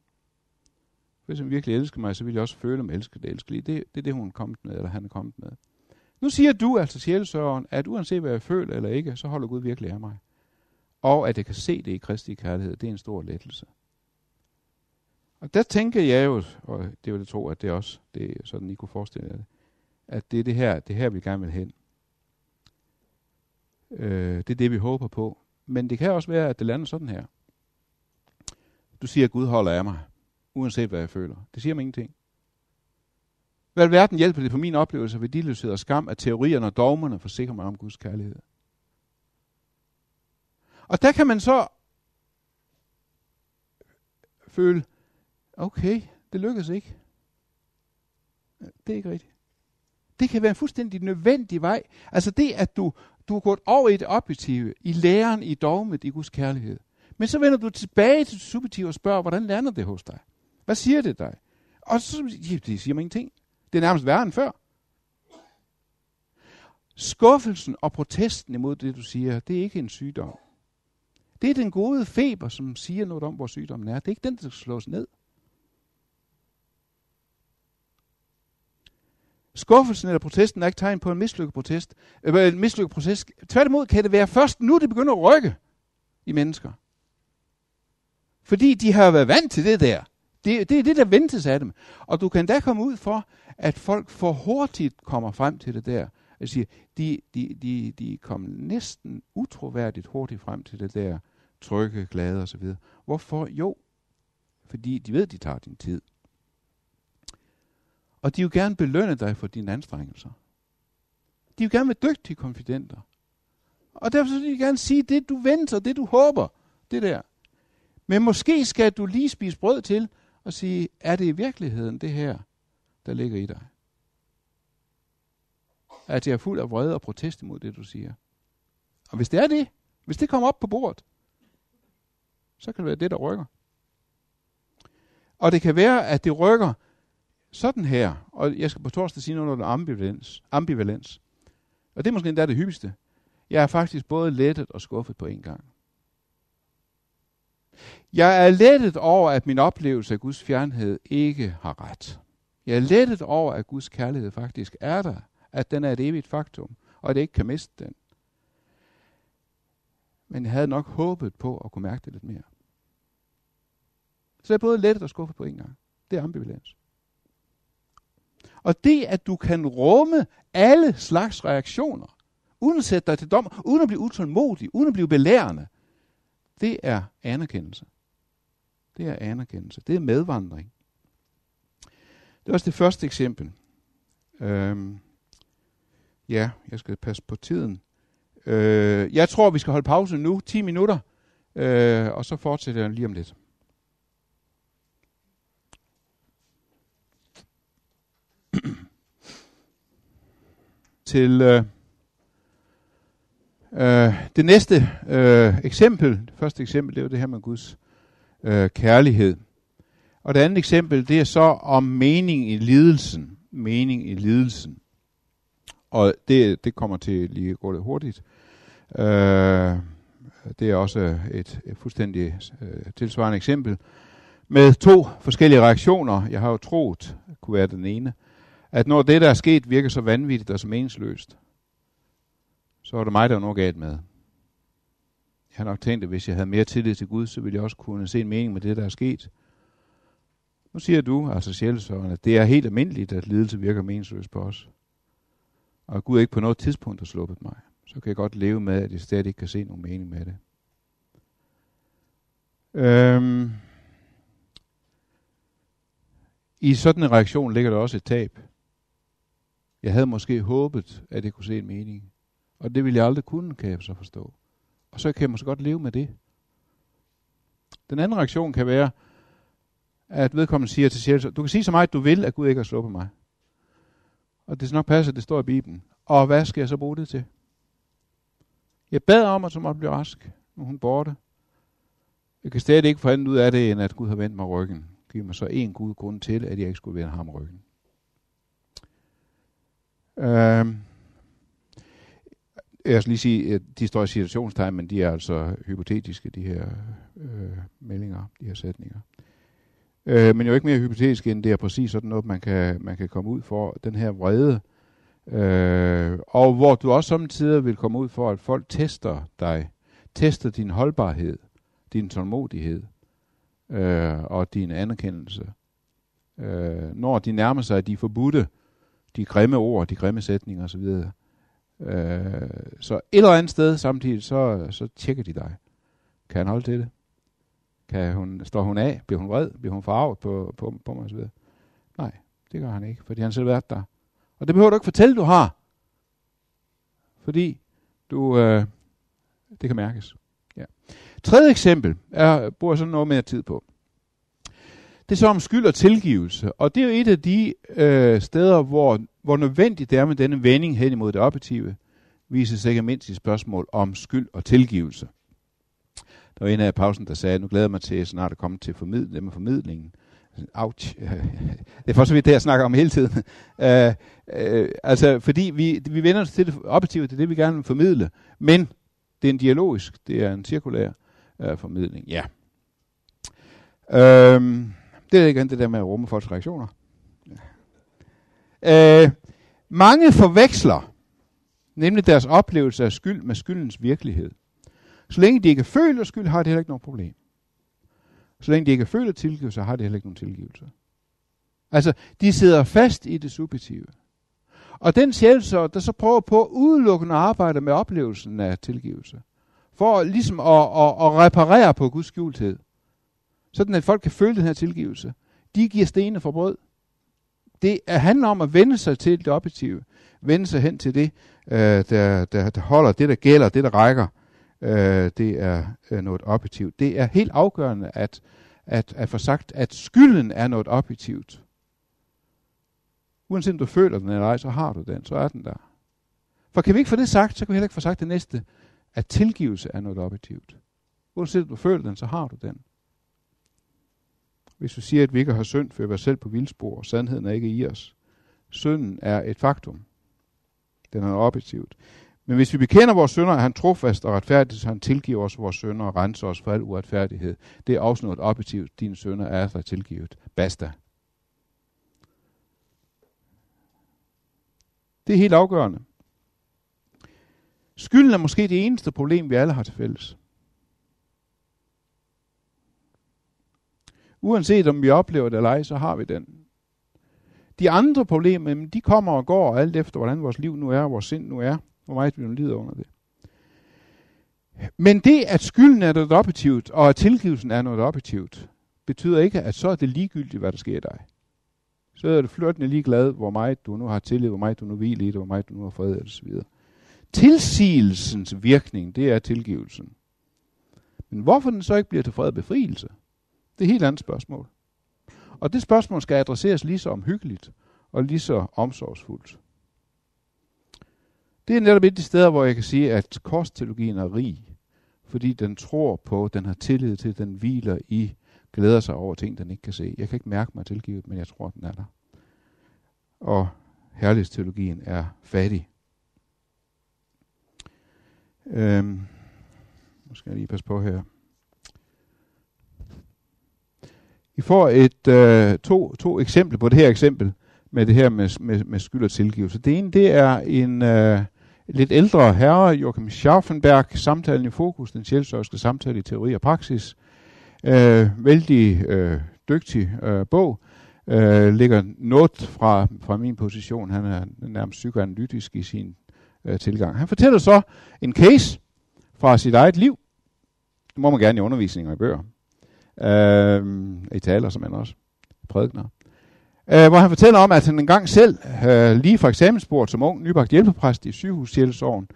Hvis han virkelig elsker mig, så vil jeg også føle mig elsket og elsket. Det, det er det, hun er kommet med, eller han er kommet med. Nu siger du, altså sjælesørgeren, at uanset hvad jeg føler eller ikke, så holder Gud virkelig af mig. Og at jeg kan se det i Kristi kærlighed, det er en stor lettelse. Og der tænker jeg jo, og det vil jeg tro, at det også, det er sådan, I kunne forestille jer det, at det er det her, det her vi gerne vil hen. Øh, det er det, vi håber på. Men det kan også være, at det lander sådan her. Du siger, at Gud holder af mig, uanset hvad jeg føler. Det siger mig ingenting. Hvad verden hjælper det på min oplevelse ved værdiløshed og skam, at teorierne og dogmerne forsikrer mig om Guds kærlighed? Og der kan man så føle, okay, det lykkedes ikke. Det er ikke rigtigt. Det kan være en fuldstændig nødvendig vej. Altså det, at du, du er gået over i det objektive, i læren, i dogmet, i Guds kærlighed. Men så vender du tilbage til det subjektive og spørger, hvordan lander det hos dig? Hvad siger det dig? Og så ja, det siger mig ingenting. Det er nærmest værre end før. Skuffelsen og protesten imod det, du siger, det er ikke en sygdom. Det er den gode feber, som siger noget om, hvor sygdommen er. Det er ikke den, der skal slås ned. Skuffelsen eller protesten er ikke tegn på en mislykket protest. Øh, en mislykket proces. Tværtimod kan det være først nu, det begynder at rykke i mennesker. Fordi de har været vant til det der. Det, det er det, der ventes af dem. Og du kan da komme ud for, at folk for hurtigt kommer frem til det der. Jeg siger, de, de, de, de kom næsten utroværdigt hurtigt frem til det der trygge, glade osv. Hvorfor? Jo, fordi de ved, de tager din tid. Og de vil gerne belønne dig for dine anstrengelser. De vil gerne være dygtige konfidenter. Og derfor vil de gerne sige det, du venter, det du håber. Det der. Men måske skal du lige spise brød til og sige, er det i virkeligheden det her, der ligger i dig? At jeg er fuld af vrede og protest imod det, du siger. Og hvis det er det, hvis det kommer op på bordet, så kan det være det, der rykker. Og det kan være, at det rykker sådan her, og jeg skal på torsdag sige noget om ambivalens, ambivalens. Og det er måske endda det hyppigste. Jeg er faktisk både lettet og skuffet på en gang. Jeg er lettet over, at min oplevelse af Guds fjernhed ikke har ret. Jeg er lettet over, at Guds kærlighed faktisk er der, at den er et evigt faktum, og at jeg ikke kan miste den. Men jeg havde nok håbet på at kunne mærke det lidt mere. Så jeg er både lettet og skuffet på en gang. Det er ambivalens. Og det, at du kan rumme alle slags reaktioner, uden at sætte dig til dom, uden at blive utålmodig, uden at blive belærende, det er anerkendelse. Det er anerkendelse. Det er medvandring. Det er også det første eksempel. Øhm, ja, jeg skal passe på tiden. Øh, jeg tror, vi skal holde pause nu, 10 minutter, øh, og så fortsætter jeg lige om lidt. Til øh, øh, det næste øh, eksempel, det første eksempel, det er det her med Guds øh, kærlighed. Og det andet eksempel, det er så om mening i lidelsen. Mening i lidelsen. Og det, det kommer til lige at gå lidt hurtigt. Øh, det er også et, et fuldstændig øh, tilsvarende eksempel. Med to forskellige reaktioner. Jeg har jo troet, kunne være den ene, at når det, der er sket, virker så vanvittigt og så meningsløst, så er det mig, der er noget galt med. Jeg har nok tænkt, at hvis jeg havde mere tillid til Gud, så ville jeg også kunne se en mening med det, der er sket. Nu siger du, altså sjælsøren, at det er helt almindeligt, at lidelse virker meningsløst på os. Og Gud ikke på noget tidspunkt har sluppet mig. Så kan jeg godt leve med, at jeg stadig ikke kan se nogen mening med det. Øhm. I sådan en reaktion ligger der også et tab. Jeg havde måske håbet, at jeg kunne se en mening. Og det ville jeg aldrig kunne, kan jeg så forstå. Og så kan jeg måske godt leve med det. Den anden reaktion kan være, at vedkommende siger til sjælen, du kan sige så meget, du vil, at Gud ikke har sluppet mig. Og det er nok passer, at det står i Bibelen. Og hvad skal jeg så bruge det til? Jeg bad om, at hun måtte blive rask. Nu hun borte. Jeg kan stadig ikke få andet ud af det, end at Gud har vendt mig ryggen. Giv mig så en Gud grund til, at jeg ikke skulle vende ham ryggen. Øhm. Jeg skal lige sige, at de står i situationstegn, men de er altså hypotetiske, de her øh, meldinger, de her sætninger. Øh, men jo ikke mere hypotetisk, end det er præcis sådan noget, man kan, man kan komme ud for. Den her vrede. Øh, og hvor du også samtidig vil komme ud for, at folk tester dig. Tester din holdbarhed, din tålmodighed øh, og din anerkendelse. Øh, når de nærmer sig de forbudte, de grimme ord, de grimme sætninger osv., Øh, så et eller andet sted samtidig, så, så tjekker de dig. Kan han holde til det? Kan hun, står hun af? Bliver hun vred? Bliver hun farvet på, på, på mig osv.? Nej, det gør han ikke, fordi han selv har været der. Og det behøver du ikke fortælle, du har. Fordi du, øh, det kan mærkes. Ja. Tredje eksempel er, bruger sådan noget mere tid på. Det er så om skyld og tilgivelse. Og det er jo et af de øh, steder, hvor, hvor nødvendigt det er med denne vending hen imod det objektive, viser sig ikke mindst i spørgsmål om skyld og tilgivelse. Der var en af pausen, der sagde, nu glæder jeg mig til snart at komme til formid- det med formidlingen. Ouch. Det er for så vidt det, jeg snakker om hele tiden. øh, øh, altså, fordi vi, vi vender os til det objektive, det er det, vi gerne vil formidle. Men det er en dialogisk, det er en cirkulær øh, formidling. Ja. Uh, det er igen det der med at rumme folks reaktioner. Øh, mange forveksler nemlig deres oplevelse af skyld med skyldens virkelighed. Så længe de ikke føler skyld, har de heller ikke noget problem. Så længe de ikke føler tilgivelse, har de heller ikke nogen tilgivelse. Altså, de sidder fast i det subjektive. Og den sjælsår, der så prøver på udelukkende at arbejde med oplevelsen af tilgivelse, for ligesom at, at, at reparere på Guds skjulthed, sådan at folk kan føle den her tilgivelse. De giver stenene for brød. Det handler om at vende sig til det objektive. Vende sig hen til det, øh, der, der, der holder, det der gælder, det der rækker. Øh, det er øh, noget objektivt. Det er helt afgørende at, at, at få sagt, at skylden er noget objektivt. Uanset om du føler den eller ej, så har du den, så er den der. For kan vi ikke få det sagt, så kan vi heller ikke få sagt det næste, at tilgivelse er noget objektivt. Uanset om du føler den, så har du den. Hvis vi siger, at vi ikke har synd, fører vi selv på vildspor, og sandheden er ikke i os. Synden er et faktum. Den er objektivt. Men hvis vi bekender vores synder, er han trofast og retfærdig, så han tilgiver os vores synder og renser os for al uretfærdighed. Det er også noget objektivt. Dine synder er for tilgivet. Basta. Det er helt afgørende. Skylden er måske det eneste problem, vi alle har til fælles. Uanset om vi oplever det eller ej, så har vi den. De andre problemer, de kommer og går alt efter, hvordan vores liv nu er, vores sind nu er, hvor meget vi nu lider under det. Men det, at skylden er noget objektivt, og at tilgivelsen er noget objektivt, betyder ikke, at så er det ligegyldigt, hvad der sker i dig. Så er det flørtende ligeglad, hvor meget du nu har tillid, hvor meget du nu hviler i det, hvor meget du nu har fred, og så videre. Tilsigelsens virkning, det er tilgivelsen. Men hvorfor den så ikke bliver til fred og befrielse, det er et helt andet spørgsmål. Og det spørgsmål skal adresseres lige så omhyggeligt og lige så omsorgsfuldt. Det er netop et af de steder, hvor jeg kan sige, at korsteologien er rig, fordi den tror på, den har tillid til, den hviler i, glæder sig over ting, den ikke kan se. Jeg kan ikke mærke mig tilgivet, men jeg tror, den er der. Og herlighedsteologien er fattig. Øhm, nu skal jeg lige passe på her. I får et, øh, to, to eksempler på det her eksempel med det her med, med, med skyld og tilgivelse. Det ene, det er en øh, lidt ældre herre, Joachim Scharfenberg, samtalen i fokus, den sjælsøjske samtale i teori og praksis. Øh, vældig øh, dygtig øh, bog. Øh, ligger noget fra, fra min position. Han er nærmest psykoanalytisk i sin øh, tilgang. Han fortæller så en case fra sit eget liv. Det må man gerne i undervisninger i bøger. Øh, I taler som også. Prædikner. Øh, hvor han fortæller om, at han engang selv, øh, lige fra eksamensbordet som ung, nybagt hjælpepræst i sygehushjælpsåren,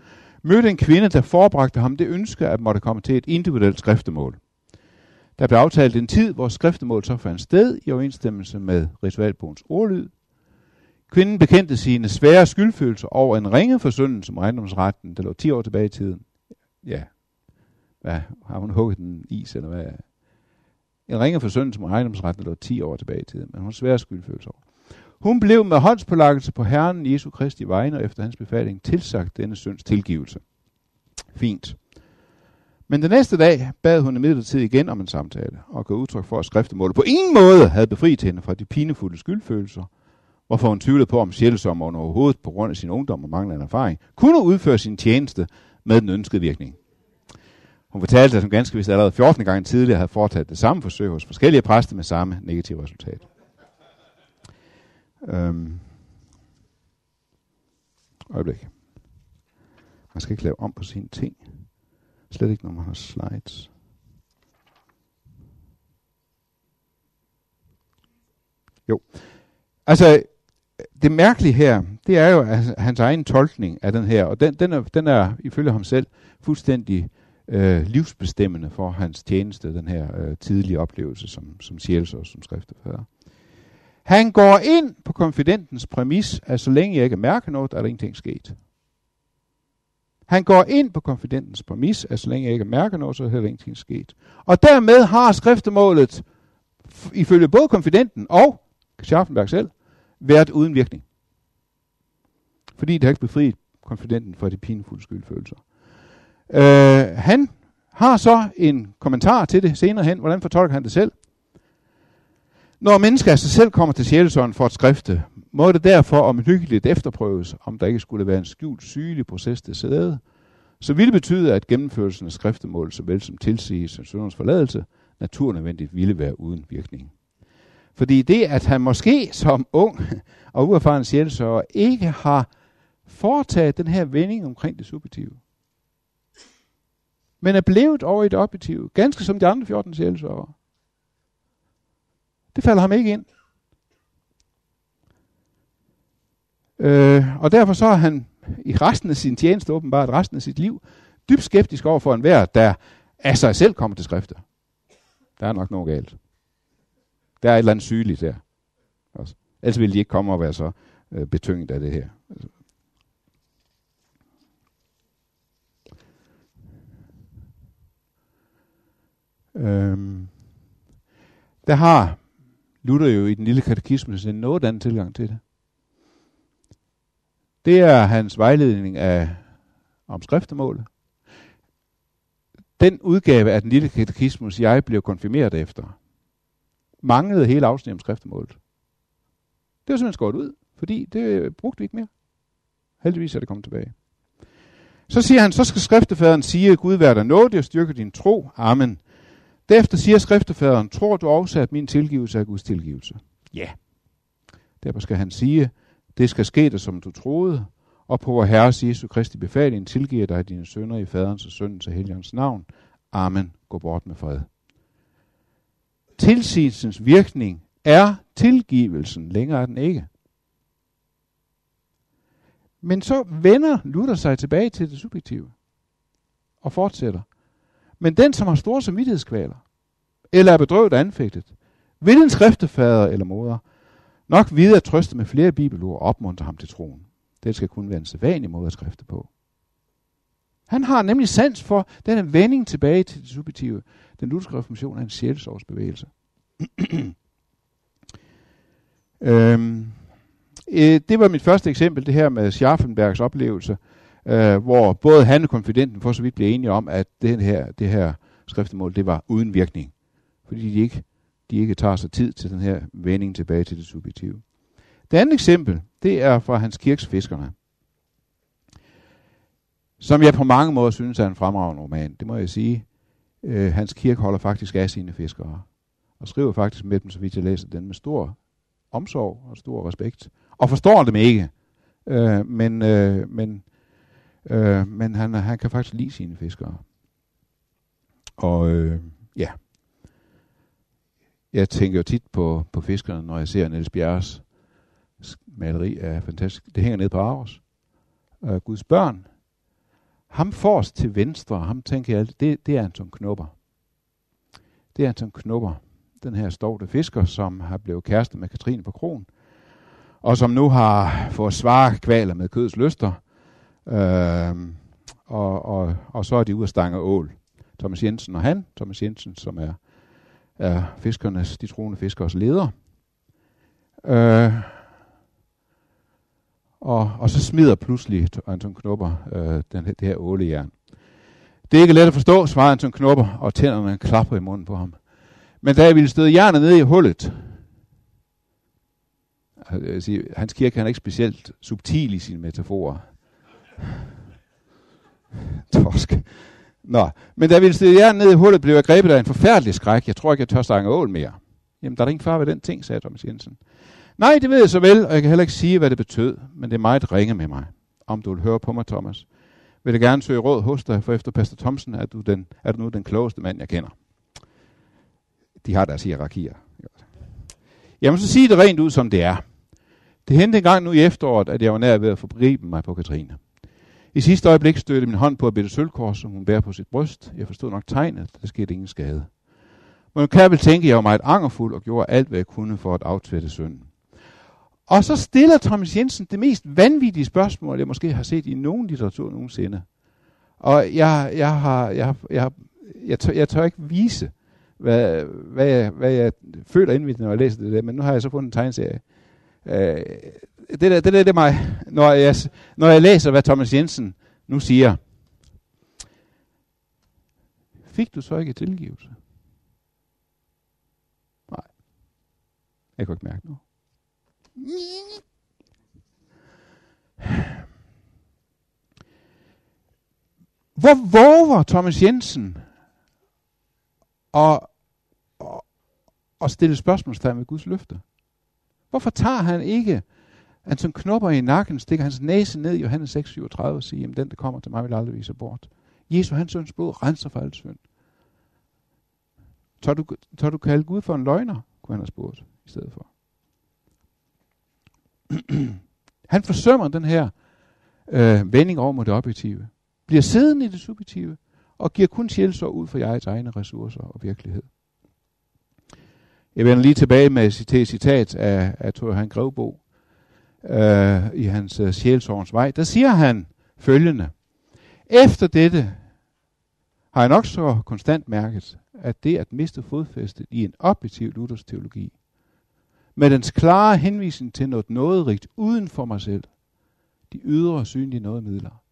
mødte en kvinde, der forbragte ham det ønske, at måtte komme til et individuelt skriftemål. Der blev aftalt en tid, hvor skriftemål så fandt sted i overensstemmelse med ritualbogens ordlyd. Kvinden bekendte sine svære skyldfølelser over en ringe forsøndelse som ejendomsretten, der lå 10 år tilbage i tiden. Ja, hvad, har hun hugget den is, eller hvad? En ringe forsøndelse som ejendomsretten, lå 10 år tilbage i tiden, men hun svær skyldfølelse over. Hun blev med håndspålakkelse på Herren Jesu Kristi vegne og efter hans befaling tilsagt denne synds tilgivelse. Fint. Men den næste dag bad hun imidlertid igen om en samtale, og gav udtryk for, at skriftemålet på ingen måde havde befriet hende fra de pinefulde skyldfølelser, hvorfor hun tvivlede på, om sjælsommeren overhovedet på grund af sin ungdom og manglende erfaring, kunne udføre sin tjeneste med den ønskede virkning. Hun fortalte, at hun ganske vist allerede 14 gange tidligere havde foretaget det samme forsøg hos forskellige præster med samme negative resultat. Øhm. Øjeblik. Man skal ikke lave om på sine ting. Slet ikke, når man har slides. Jo. Altså, det mærkelige her, det er jo altså, hans egen tolkning af den her, og den, den, er, den er ifølge ham selv fuldstændig øh, livsbestemmende for hans tjeneste, den her øh, tidlige oplevelse som, som sjælsår, som skriftefader. Han går ind på konfidentens præmis, at så længe jeg ikke mærker noget, er der ingenting sket. Han går ind på konfidentens præmis, at så længe jeg ikke mærker noget, så er der ingenting sket. Og dermed har skriftemålet, ifølge både konfidenten og Schaffenberg selv, været uden virkning. Fordi det har ikke befriet konfidenten fra de pinefulde skyldfølelser. Øh, han har så en kommentar til det senere hen. Hvordan fortolker han det selv? Når mennesker af sig selv kommer til sjælesånden for at skrifte, må det derfor omhyggeligt efterprøves, om der ikke skulle være en skjult sygelig proces til sæde, så ville det betyde, at gennemførelsen af skriftemål, såvel som tilsigelse og syndernes forladelse, naturnødvendigt ville være uden virkning. Fordi det, at han måske som ung og uerfaren sjælesøger ikke har foretaget den her vending omkring det subjektive, men er blevet over i det objektive, ganske som de andre 14 sjælsøger. Det falder ham ikke ind. Øh, og derfor så er han i resten af sin tjeneste, åbenbart resten af sit liv, dybt skeptisk over for enhver, der af sig selv kommer til skrifter. Der er nok noget galt. Der er et eller andet sygeligt der. Også. Altså, ellers ville de ikke komme og være så øh, betynget af det her. Øhm, der har Luther jo i den lille katekisme en noget anden tilgang til det. Det er hans vejledning af om skriftemålet. Den udgave af den lille katekismus, jeg blev konfirmeret efter, manglede hele afsnit om skriftemålet. Det var simpelthen skåret ud, fordi det brugte vi ikke mere. Heldigvis er det kommet tilbage. Så siger han, så skal skriftefaderen sige, Gud være dig nådig og styrke din tro. Amen. Derefter siger skriftefaderen, tror du også, at min tilgivelse er Guds tilgivelse? Ja. Derfor skal han sige, det skal ske det, som du troede, og på vor Herres Jesu Kristi befaling tilgiver dig dine sønder i faderens og søndens og helgens navn. Amen. Gå bort med fred. Tilsigelsens virkning er tilgivelsen. Længere er den ikke. Men så vender Luther sig tilbage til det subjektive og fortsætter. Men den, som har store samvittighedskvaler, eller er bedrøvet og anfægtet, vil en skriftefader eller moder nok vide at trøste med flere bibelord og opmuntre ham til troen. Det skal kun være en sædvanlig måde at skrifte på. Han har nemlig sans for den vending tilbage til det subjektive. Den lutherske reformation er en sjælsårsbevægelse. øhm, øh, det var mit første eksempel, det her med Scharfenbergs oplevelse, øh, hvor både han og konfidenten for så vidt blev enige om, at det her, det her skriftemål, det var uden virkning. Fordi de ikke, de ikke tager sig tid til den her vending tilbage til det subjektive. Det andet eksempel, det er fra Hans kirksfiskerne, Som jeg på mange måder synes er en fremragende roman. Det må jeg sige. Øh, Hans kirke holder faktisk af sine fiskere. Og skriver faktisk med dem, så vidt jeg læser den, med stor omsorg og stor respekt. Og forstår dem ikke. Øh, men øh, men, øh, men han, han kan faktisk lide sine fiskere. Og øh, ja. Jeg tænker jo tit på, på fiskerne, når jeg ser Niels Bjerres maleri er fantastisk. Det hænger ned på Aarhus. Øh, Guds børn. Ham forrest til venstre, ham tænker jeg, det, det er Anton Knupper. Det er Anton Knupper, den her stovte fisker, som har blevet kæreste med Katrine på Kron, og som nu har fået svare kvaler med kødets lyster, Øh, og, og, og så er de ude at stange ål. Thomas Jensen og han, Thomas Jensen, som er, er fiskernes, de troende fiskers leder. Øh, og, og så smider pludselig Anton Knopper øh, den, det her ålejern. Det er ikke let at forstå, svarer Anton Knopper, og tænderne klapper i munden på ham. Men da jeg ville støde jernet ned i hullet, øh, jeg sige, Hans Kirke han er ikke specielt subtil i sine metaforer. Torsk. Nå, men da jeg ville støde ned i hullet, blev jeg grebet af en forfærdelig skræk. Jeg tror ikke, jeg tør stange ål mere. Jamen, der er ingen far ved den ting, sagde Thomas Jensen. Nej, det ved jeg så vel, og jeg kan heller ikke sige, hvad det betød, men det er meget ringe med mig. Om du vil høre på mig, Thomas, vil jeg gerne søge råd hos dig, for efter Pastor Thomsen er du, den, er du nu den klogeste mand, jeg kender. De har deres hierarkier. Jamen, så sig det rent ud, som det er. Det hentede en gang nu i efteråret, at jeg var nær ved at forgribe mig på Katrine. I sidste øjeblik stødte min hånd på et bitte sølvkors, som hun bærer på sit bryst. Jeg forstod nok tegnet, der skete ingen skade. Men kan jeg vel tænke, at jeg var meget angerfuld og gjorde alt, hvad jeg kunne for at aftvætte synden. Og så stiller Thomas Jensen det mest vanvittige spørgsmål, jeg måske har set i nogen litteratur nogensinde. Og jeg, jeg, har, jeg, jeg, jeg, tør, jeg tør ikke vise, hvad, hvad, jeg, hvad jeg føler indvendigt, når jeg læser det der, men nu har jeg så fundet en tegneserie. Øh, det, der, det der, det er mig, når jeg, når jeg læser, hvad Thomas Jensen nu siger. Fik du så ikke tilgivelse? Nej. Jeg kunne ikke mærke noget. Hvor våger Thomas Jensen at, at, at stille spørgsmålstegn ved Guds løfte? Hvorfor tager han ikke Anton Knopper i nakken, stikker hans næse ned i Johannes 6:37 og siger, jamen den, der kommer til mig, vil aldrig vise bort. Jesu, hans søns blod, renser for alt synd. Tør du, tør du kalde Gud for en løgner, kunne han have spurgt i stedet for. han forsømmer den her øh, vending over mod det objektive. Bliver siddende i det subjektive, og giver kun sjælsår ud for jeres egne ressourcer og virkelighed. Jeg vender lige tilbage med et citat af, af Thor Han Grevbo øh, i hans uh, sjælsårens vej. Der siger han følgende. Efter dette har jeg nok så konstant mærket, at det at miste fodfæstet i en objektiv Luthers teologi med dens klare henvisning til noget nåderigt uden for mig selv, de ydre synlige nådemidler,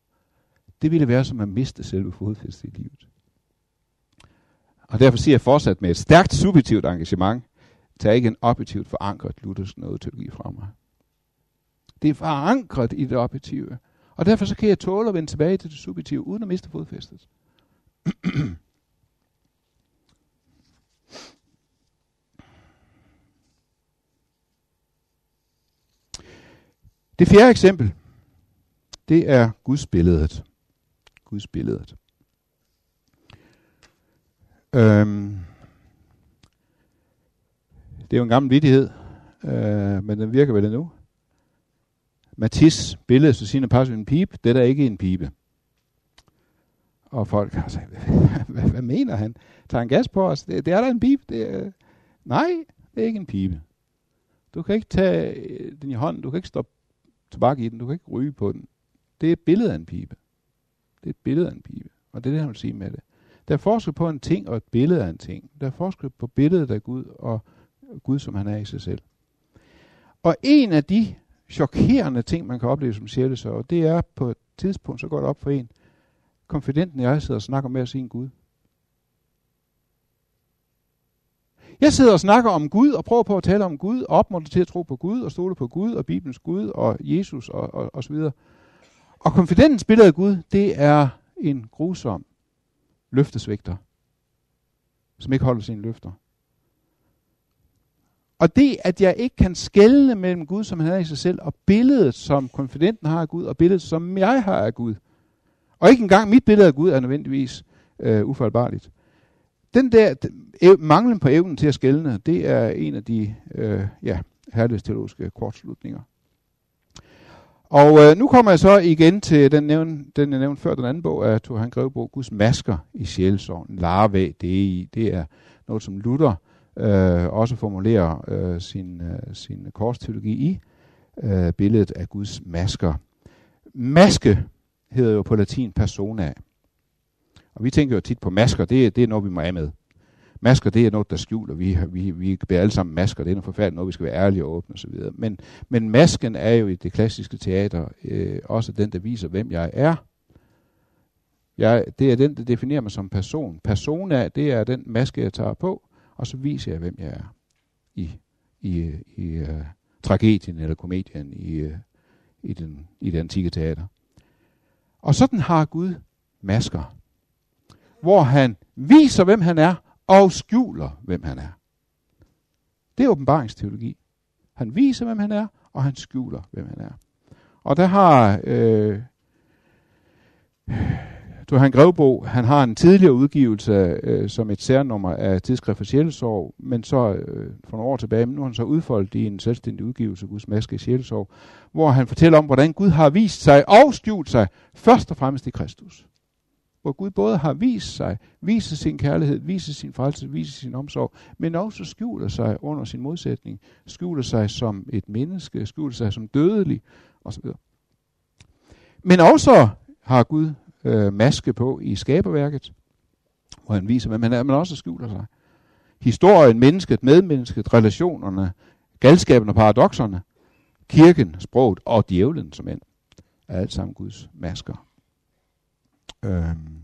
det ville være som at miste selve fodfæstet i livet. Og derfor siger jeg fortsat med et stærkt subjektivt engagement, tag ikke en objektivt forankret Luthers nådeteologi fra mig. Det er forankret i det objektive. Og derfor så kan jeg tåle at vende tilbage til det subjektive, uden at miste fodfæstet. Det fjerde eksempel, det er Guds billedet. Guds billedet. Øhm, det er jo en gammel vidighed, øh, men den virker vel endnu. Matisse, billede så sine pas en pipe, det er ikke en pibe. Og folk har sagt, hvad, hvad mener han? Tager han gas på os? Det, det er der en pipe. Det er, nej, det er ikke en pibe. Du kan ikke tage øh, den i hånden, du kan ikke stoppe tobak i den, du kan ikke ryge på den. Det er et billede af en pibe. Det er et billede af en pibe. Og det er det, han vil sige med det. Der er forskel på en ting og et billede af en ting. Der er forskel på billedet af Gud og Gud, som han er i sig selv. Og en af de chokerende ting, man kan opleve som sjælesørger, det er på et tidspunkt, så går det op for en, konfidenten jeg sidder og snakker med sin Gud. Jeg sidder og snakker om Gud og prøver på at tale om Gud, og opmuntrer til at tro på Gud og stole på Gud og Bibelens Gud og Jesus og, og, og så videre. Og konfidentens billede af Gud, det er en grusom løftesvægter, som ikke holder sine løfter. Og det, at jeg ikke kan skelne mellem Gud, som han er i sig selv, og billedet, som konfidenten har af Gud, og billedet, som jeg har af Gud. Og ikke engang mit billede af Gud er nødvendigvis øh, ufejlbarligt. Den der den, manglen på evnen til at skælne, det er en af de øh, ja, herlighedsteologiske kortslutninger. Og øh, nu kommer jeg så igen til den, nævn, den jeg nævnte før, den anden bog af Thor Han Guds masker i sjælsorgen. Larve, det er, det er noget, som Luther øh, også formulerer øh, sin, øh, sin korsteologi i, øh, billedet af Guds masker. Maske hedder jo på latin persona. Og vi tænker jo tit på masker, det, det er noget, vi må af med. Masker, det er noget, der skjuler. Vi, vi, vi bærer alle sammen masker. Det er noget forfærdeligt noget, vi skal være ærlige og åbne osv. Men, men masken er jo i det klassiske teater øh, også den, der viser, hvem jeg er. Jeg, det er den, der definerer mig som person. Persona, det er den maske, jeg tager på, og så viser jeg, hvem jeg er i, i, i uh, tragedien eller komedien i, uh, i, den, i det antikke teater. Og sådan har Gud masker, hvor han viser, hvem han er, og skjuler, hvem han er. Det er åbenbaringsteologi. Han viser, hvem han er, og han skjuler, hvem han er. Og der har øh, du han Grevbo, han har en tidligere udgivelse øh, som et særnummer af Tidsskrift for Sjælesorg, men så øh, for nogle år tilbage, men nu har han så udfoldet i en selvstændig udgivelse, Guds Maske i Sjælesorg, hvor han fortæller om, hvordan Gud har vist sig og skjult sig først og fremmest i Kristus. Hvor Gud både har vist sig, viser sin kærlighed, viser sin frelse, viser sin omsorg, men også skjuler sig under sin modsætning, skjuler sig som et menneske, skjuler sig som dødelig osv. Men også har Gud øh, maske på i skaberværket, hvor han viser, hvem han er, men også skjuler sig. Historien, mennesket, medmennesket, relationerne, galskaben og paradoxerne, kirken, sproget og djævlen som end, er alt sammen Guds masker. Øhm.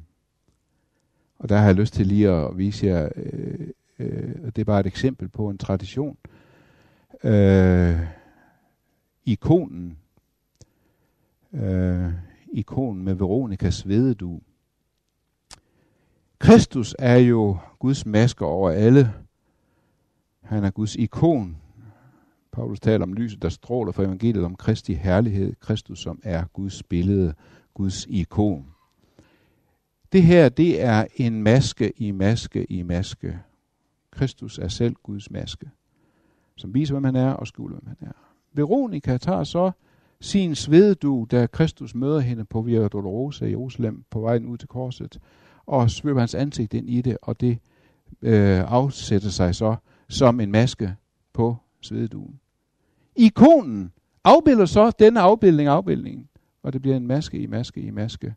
Og der har jeg lyst til lige at vise jer, øh, øh, det er bare et eksempel på en tradition. Øh, ikonen øh, ikon med Veronikas svededu. Kristus er jo Guds masker over alle. Han er Guds ikon. Paulus taler om lyset, der stråler for evangeliet om Kristi herlighed. Kristus, som er Guds billede, Guds ikon. Det her, det er en maske i maske i maske. Kristus er selv Guds maske, som viser, hvem han er og skjuler, hvem han er. Veronika tager så sin svededu, da Kristus møder hende på Via Dolorosa i Jerusalem på vejen ud til korset, og svøber hans ansigt ind i det, og det øh, afsætter sig så som en maske på svededuen. Ikonen afbilder så denne afbildning afbildningen, og det bliver en maske i maske i maske.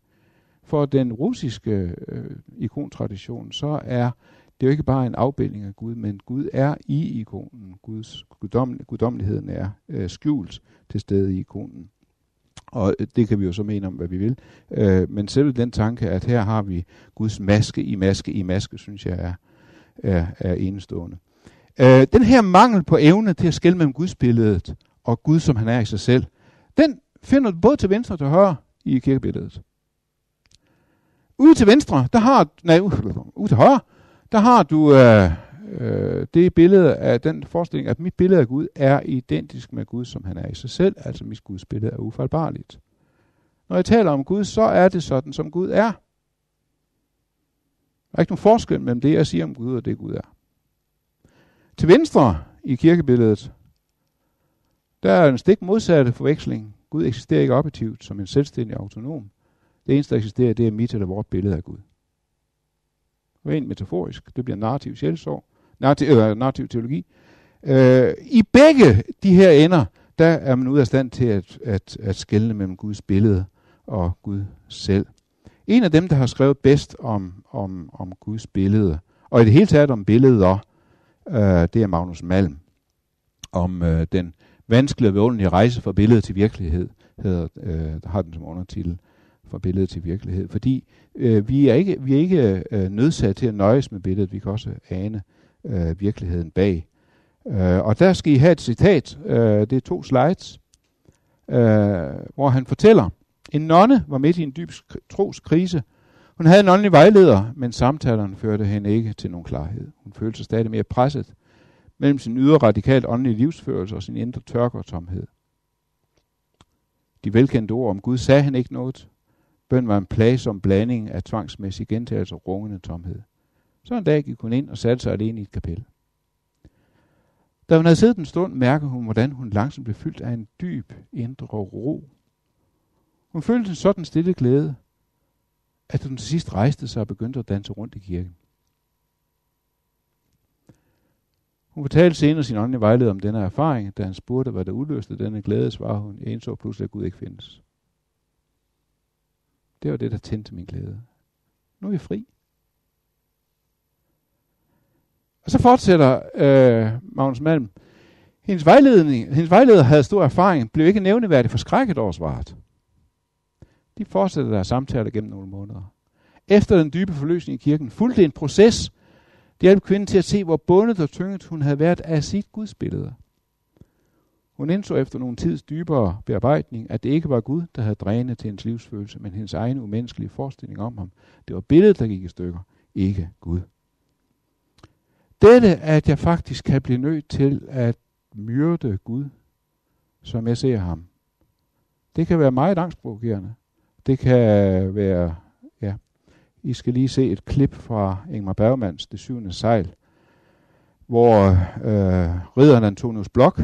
For den russiske øh, ikontradition, så er det jo ikke bare en afbildning af Gud, men Gud er i ikonen. Guds guddom, guddommeligheden er øh, skjult til stede i ikonen. Og øh, det kan vi jo så mene om, hvad vi vil. Øh, men selv den tanke, at her har vi Guds maske i maske i maske, synes jeg er, er, er enestående. Øh, den her mangel på evne til at skille mellem Guds billedet og Gud, som han er i sig selv, den finder du både til venstre og til højre i kirkebilledet. Ude til venstre, der har, nej, ude til højre, der har du øh, øh, det billede af den forestilling, at mit billede af Gud er identisk med Gud, som han er i sig selv, altså mit Guds billede er ufejlbarligt. Når jeg taler om Gud, så er det sådan, som Gud er. Der er ikke nogen forskel mellem det, jeg siger om Gud, og det Gud er. Til venstre i kirkebilledet, der er en stik modsatte forveksling. Gud eksisterer ikke objektivt som en selvstændig autonom. Det eneste, der eksisterer, det er mit eller vort billede af Gud. Rent metaforisk. Det bliver narrativ sjælsorg. Narrativ, øh, narrativ teologi. Øh, I begge de her ender, der er man ude af stand til at, at, at skelne mellem Guds billede og Gud selv. En af dem, der har skrevet bedst om, om, om Guds billede, og i det hele taget om billeder, øh, det er Magnus Malm. Om øh, den vanskelige og rejse fra billede til virkelighed, hedder, øh, der har den som undertitel fra billede til virkelighed. Fordi øh, vi er ikke, vi er ikke øh, nødsat til at nøjes med billedet, vi kan også ane øh, virkeligheden bag. Øh, og der skal I have et citat, øh, det er to slides, øh, hvor han fortæller, en nonne var midt i en dyb troskrise. Hun havde en åndelig vejleder, men samtalerne førte hende ikke til nogen klarhed. Hun følte sig stadig mere presset mellem sin ydre radikalt åndelige livsførelse og sin indre tørke og tomhed. De velkendte ord om Gud sagde han ikke noget. Bøn var en plagsom blanding af tvangsmæssig gentagelse og rungende tomhed. Så en dag gik hun ind og satte sig alene i et kapel. Da hun havde siddet en stund, mærkede hun, hvordan hun langsomt blev fyldt af en dyb indre ro. Hun følte en sådan stille glæde, at hun til sidst rejste sig og begyndte at danse rundt i kirken. Hun fortalte senere sin åndelige vejleder om denne erfaring, da han spurgte, hvad der udløste denne glæde, svarede hun, jeg indså pludselig, at Gud ikke findes. Det var det, der tændte min glæde. Nu er jeg fri. Og så fortsætter øh, Magnus Malm. Hendes, vejledning, hendes vejleder havde stor erfaring, blev ikke nævneværdigt forskrækket over svaret. De fortsatte deres samtaler gennem nogle måneder. Efter den dybe forløsning i kirken fulgte en proces, det hjalp kvinden til at se, hvor bundet og tynget hun havde været af sit gudsbillede. Hun indså efter nogle tids dybere bearbejdning, at det ikke var Gud, der havde drænet til hendes livsfølelse, men hendes egen umenneskelige forestilling om ham. Det var billedet, der gik i stykker, ikke Gud. Dette, at jeg faktisk kan blive nødt til at myrde Gud, som jeg ser ham, det kan være meget angstprovokerende. Det kan være ja. i skal lige se et klip fra Ingmar Bergmans Det syvende sejl, hvor øh, ridderen Antonius Blok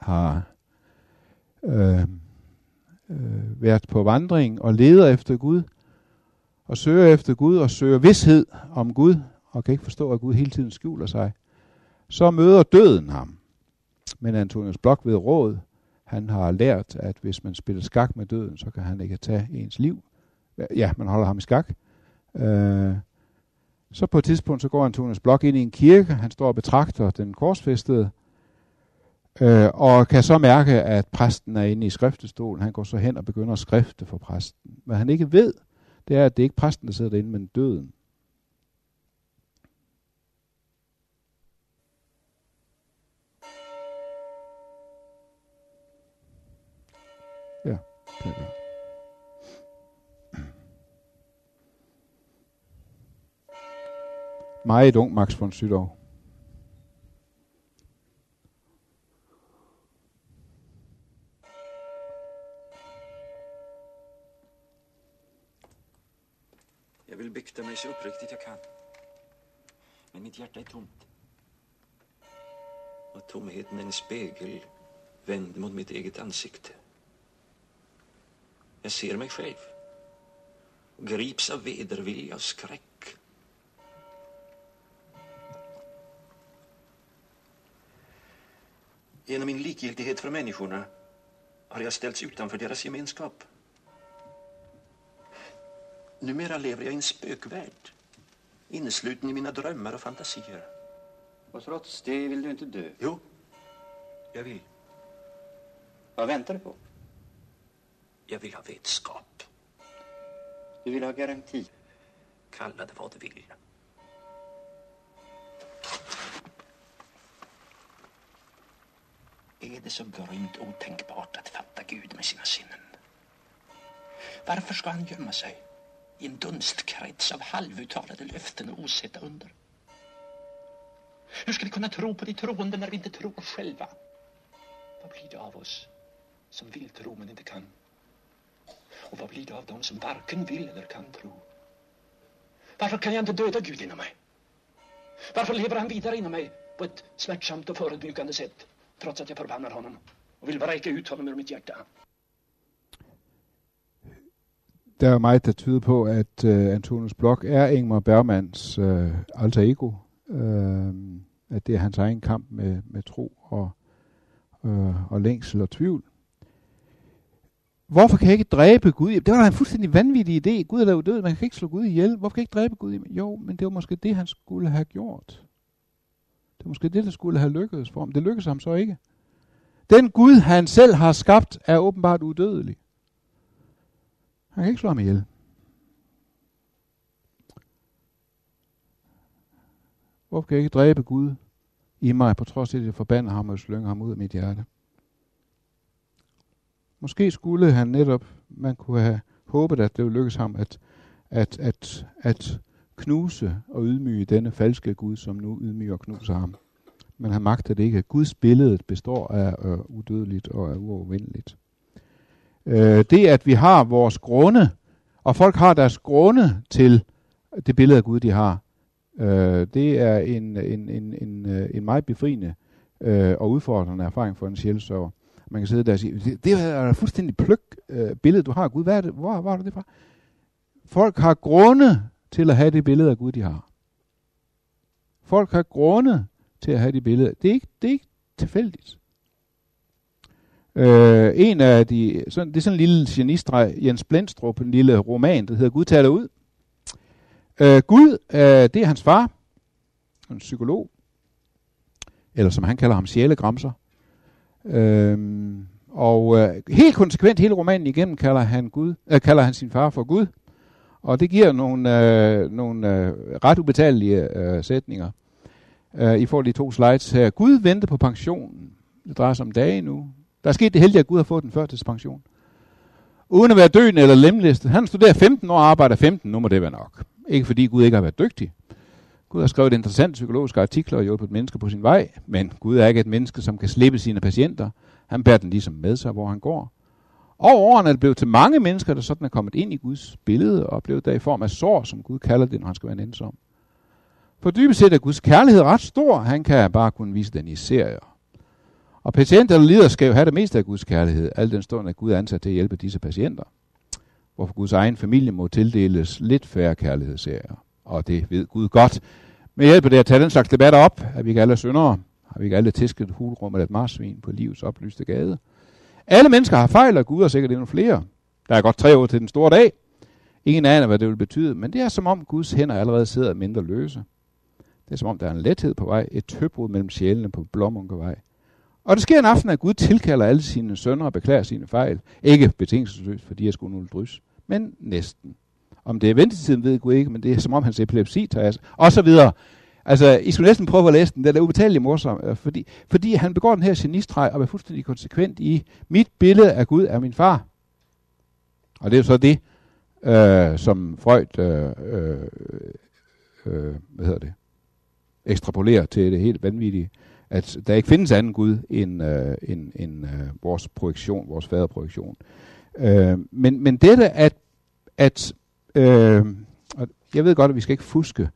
har øh, øh, været på vandring og leder efter Gud, og søger efter Gud og søger vidshed om Gud, og kan ikke forstå, at Gud hele tiden skjuler sig. Så møder døden ham. Men Antonius Blok ved råd, han har lært, at hvis man spiller skak med døden, så kan han ikke tage ens liv ja, man holder ham i skak. Øh, så på et tidspunkt, så går Antonius Blok ind i en kirke, han står og betragter den korsfæstede, øh, og kan så mærke, at præsten er inde i skriftestolen. Han går så hen og begynder at skrifte for præsten. Hvad han ikke ved, det er, at det er ikke præsten, der sidder derinde, men døden. Ja, det er det. Meget ung Max von Sydow. Hjertet er tomt. Och tomheten är en spegel vänd mot mitt eget ansikte. Jag ser mig själv grips av vedervilje, av skräck. Genom min likgiltighet för människorna har jag ställts utanför deras gemenskap. Numera lever jag i en spökvärld, innesluten i mina drömmar och fantasier. Och trots det vill du inte dö? Jo, jag vill. Vad väntar du på? Jag vill ha vetskap. Du vill ha garanti? Kalla det vad du vill. är det så grymt otänkbart att fatta Gud med sina sinnen? Varför ska han gömma sig i en dunstkrets av halvuttalade löften och osedda under? Hur ska vi kunna tro på de troende när vi inte tror själva? Vad blir det av oss som vill tro men inte kan? Och vad blir det av dem som varken vill eller kan tro? Varför kan jag inte döda Gud inom mig? Varför lever han vidare inom mig på ett smärtsamt och förödmjukande sätt trots att jag förbannar honom och vill vräka ut honom ur mitt hjärta? Der er meget, der tyder på, at øh, Antonius Blok er Ingmar Bergmans øh, alter ego. Øh, at det er hans egen kamp med, med tro og, øh, og længsel og tvivl. Hvorfor kan jeg ikke dræbe Gud? Det var da en fuldstændig vanvittig idé. Gud er da død, man kan ikke slå Gud ihjel. Hvorfor kan jeg ikke dræbe Gud? Jo, men det var måske det, han skulle have gjort. Det var måske det, der skulle have lykkedes for ham. Det lykkedes ham så ikke. Den Gud, han selv har skabt, er åbenbart udødelig. Han kan ikke slå ham ihjel. Hvorfor kan jeg ikke dræbe Gud i mig, på trods af, at jeg forbander ham og slynger ham ud af mit hjerte? Måske skulle han netop, man kunne have håbet, at det ville lykkes ham at, at, at, at knuse og ydmyge denne falske Gud, som nu ydmyger og knuser ham. Men han magter det ikke. Guds billede består af uh, udødeligt og er uovervindeligt øh, det, at vi har vores grunde, og folk har deres grunde til det billede af Gud, de har, øh, det er en, en, en, en, øh, en meget befriende øh, og udfordrende erfaring for en sjælsøver. Man kan sidde der og sige, det, det er et fuldstændig pløk øh, billede, du har af Gud. Hvad er det? Hvor, hvor er det fra? Folk har grunde til at have det billede af Gud, de har. Folk har grunde til at have det billede. Det er ikke, det er ikke tilfældigt. Øh, en af de, sådan, det er sådan en lille genistreg, Jens Blendstrup, en lille roman, der hedder Gud taler ud. Øh, Gud, øh, det er hans far, en psykolog, eller som han kalder ham, sjælegramser. Øh, og øh, helt konsekvent hele romanen igennem kalder han, Gud, øh, kalder han sin far for Gud. Og det giver nogle, øh, nogle øh, ret ubetalelige øh, sætninger. Øh, I får de to slides her. Gud venter på pensionen. Det drejer sig om dage nu. Der er sket det heldige, at Gud har fået den førtidspension. Uden at være døende eller lemlæstet. Han studerer 15 år og arbejder 15. Nu må det være nok. Ikke fordi Gud ikke har været dygtig. Gud har skrevet interessante psykologiske artikler og hjulpet mennesker på sin vej, men Gud er ikke et menneske, som kan slippe sine patienter. Han bærer den ligesom med sig, hvor han går. Og årene er det blevet til mange mennesker, der sådan er kommet ind i Guds billede og blevet der i form af sår, som Gud kalder det, når han skal være ensom. For dybest set er Guds kærlighed ret stor. Han kan bare kunne vise den i serier. Og patienter, der lider, skal jo have det meste af Guds kærlighed, al den stund, at Gud er ansat til at hjælpe disse patienter. Hvorfor Guds egen familie må tildeles lidt færre kærlighedsserier og det ved Gud godt. Men hjælper det at tage den slags debatter op, at vi ikke alle er syndere, har vi ikke alle tæsket hulrum eller et marsvin på livets oplyste gade. Alle mennesker har fejl, og Gud er sikkert endnu flere. Der er godt tre år til den store dag. Ingen aner, hvad det vil betyde, men det er som om Guds hænder allerede sidder mindre løse. Det er som om, der er en lethed på vej, et tøbrud mellem sjælene på Blommunkevej. Og det sker en aften, at Gud tilkalder alle sine sønner og beklager sine fejl. Ikke betingelsesløst, fordi jeg skulle nu drys, men næsten. Om det er ventetiden, ved Gud ikke, men det er som om hans epilepsi tager Og så videre. Altså, I skulle næsten prøve at læse den. Den er ubetalelig morsom, øh, fordi, fordi han begår den her genistreg og er fuldstændig konsekvent i, mit billede af Gud er min far. Og det er så det, øh, som Freud, øh, øh, øh, hvad hedder det, ekstrapolerer til det helt vanvittige, at der ikke findes anden Gud end, øh, end, end øh, vores projektion, vores faderprojektion. Øh, men, men dette, at, at Øh, og jeg ved godt, at vi skal ikke fuske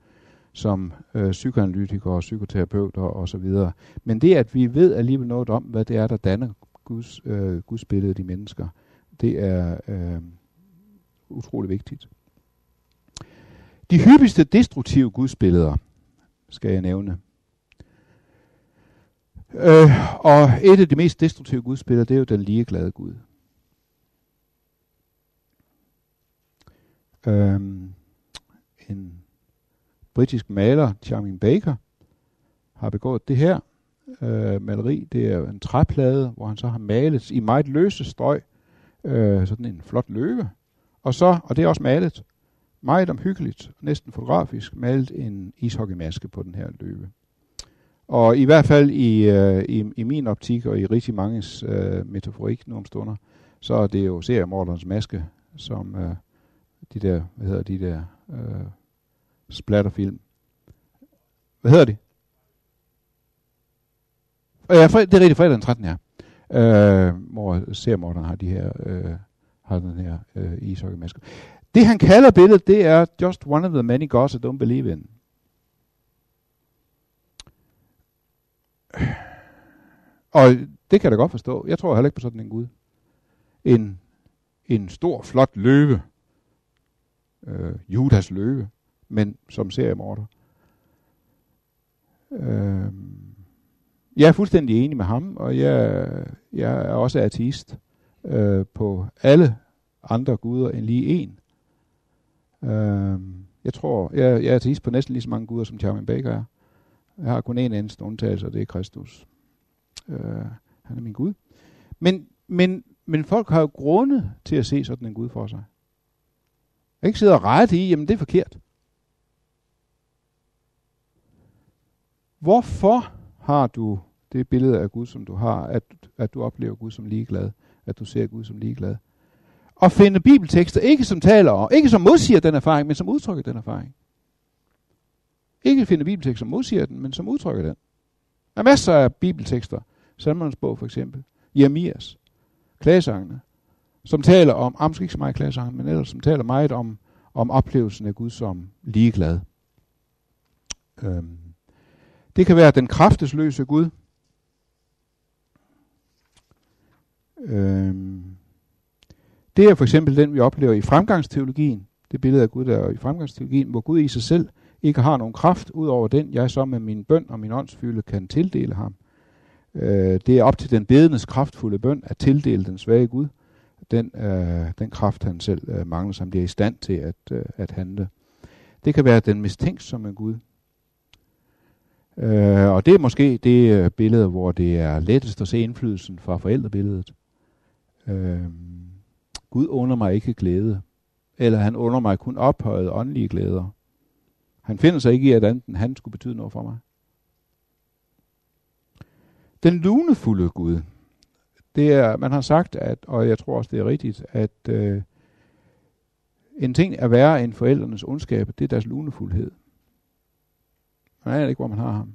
som øh, psykoanalytikere og psykoterapeuter og så videre. Men det, at vi ved alligevel noget om, hvad det er, der danner Guds, øh, Guds billede i de mennesker, det er øh, utrolig vigtigt. De hyppigste destruktive gudsbilleder skal jeg nævne. Øh, og et af de mest destruktive gudsbilleder, det er jo den ligeglade Gud. Øhm, en britisk maler, Charming Baker, har begået det her øh, maleri. Det er en træplade, hvor han så har malet i meget løse strøg øh, sådan en flot løve. Og så, og det er også malet, meget omhyggeligt, næsten fotografisk, malet en ishockeymaske på den her løve. Og i hvert fald i, øh, i, i min optik og i rigtig manges øh, metaforik nu om stunder, så er det jo seriemorderens maske, som øh, de der, hvad hedder de der, øh, splatterfilm. Hvad hedder de? Øh, ja, det er rigtigt, fredag den 13. her. Øh, hvor seriemorderen har de her, øh, har den her øh, ishockeymaske. Det han kalder billedet, det er just one of the many gods I don't believe in. Og det kan jeg da godt forstå. Jeg tror heller ikke på sådan en Gud. En, en stor, flot løve. Øh, Judas løve. Men som seriemorder. Øh, jeg er fuldstændig enig med ham, og jeg, jeg er også ateist øh, på alle andre guder end lige en. Øh, jeg tror, jeg, jeg er ateist på næsten lige så mange guder, som Charmin Baker er. Jeg har kun en eneste undtagelse, og det er Kristus. Øh, han er min Gud. Men, men, men folk har jo grunde til at se sådan en Gud for sig. Jeg ikke sidde og rette i, jamen det er forkert. Hvorfor har du det billede af Gud, som du har, at, at du oplever Gud som ligeglad, at du ser Gud som ligeglad? Og finde bibeltekster, ikke som taler om, ikke som modsiger den erfaring, men som udtrykker den erfaring. Ikke finde bibeltekster, som modsiger den, men som udtrykker den. Der er masser af bibeltekster, Salmernes bog for eksempel, Jeremias, klagesangene, som taler om, ah, om ikke så meget klagesangene, men ellers som taler meget om, om oplevelsen af Gud som ligeglad. Øhm. Det kan være den kraftesløse Gud. Øhm. Det er for eksempel den, vi oplever i fremgangsteologien. Det billede af Gud, der er i fremgangsteologien, hvor Gud i sig selv ikke har nogen kraft, ud over den, jeg så med min bøn og min åndsfylde kan tildele ham. Øh, det er op til den bedendes kraftfulde bøn at tildele den svage Gud den, øh, den kraft, han selv øh, mangler, som bliver i stand til at, øh, at handle. Det kan være den mistænksomme Gud. Øh, og det er måske det øh, billede, hvor det er lettest at se indflydelsen fra forældrebilledet. Øh, Gud under mig ikke glæde, eller han under mig kun ophøjet åndelige glæder. Han finder sig ikke i, at anden, han skulle betyde noget for mig. Den lunefulde Gud, det er, man har sagt, at, og jeg tror også, det er rigtigt, at øh, en ting er værre end forældrenes ondskab, det er deres lunefuldhed. Man aner ikke, hvor man har ham.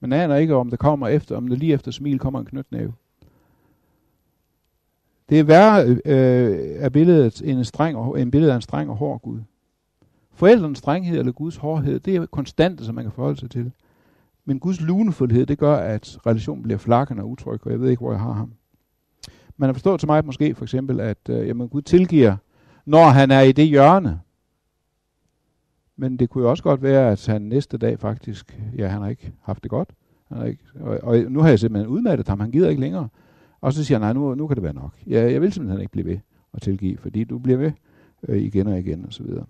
Man aner ikke, om det kommer efter, om det lige efter smil kommer en knytnæve. Det er værre øh, øh er billedet en, streng og, en billede af en streng og hård Gud. Forældrenes strenghed eller Guds hårdhed, det er konstant, som man kan forholde sig til. Men Guds lunefuldhed, det gør, at relationen bliver flakkende og utryg, og jeg ved ikke, hvor jeg har ham. Man har forstået til mig måske for eksempel, at øh, jamen, Gud tilgiver, når han er i det hjørne. Men det kunne jo også godt være, at han næste dag faktisk, ja, han har ikke haft det godt. Han har ikke, og, og nu har jeg simpelthen udmattet ham, han gider ikke længere. Og så siger han, nej, nu, nu kan det være nok. Ja, jeg vil simpelthen ikke blive ved at tilgive, fordi du bliver ved øh, igen og igen og så videre.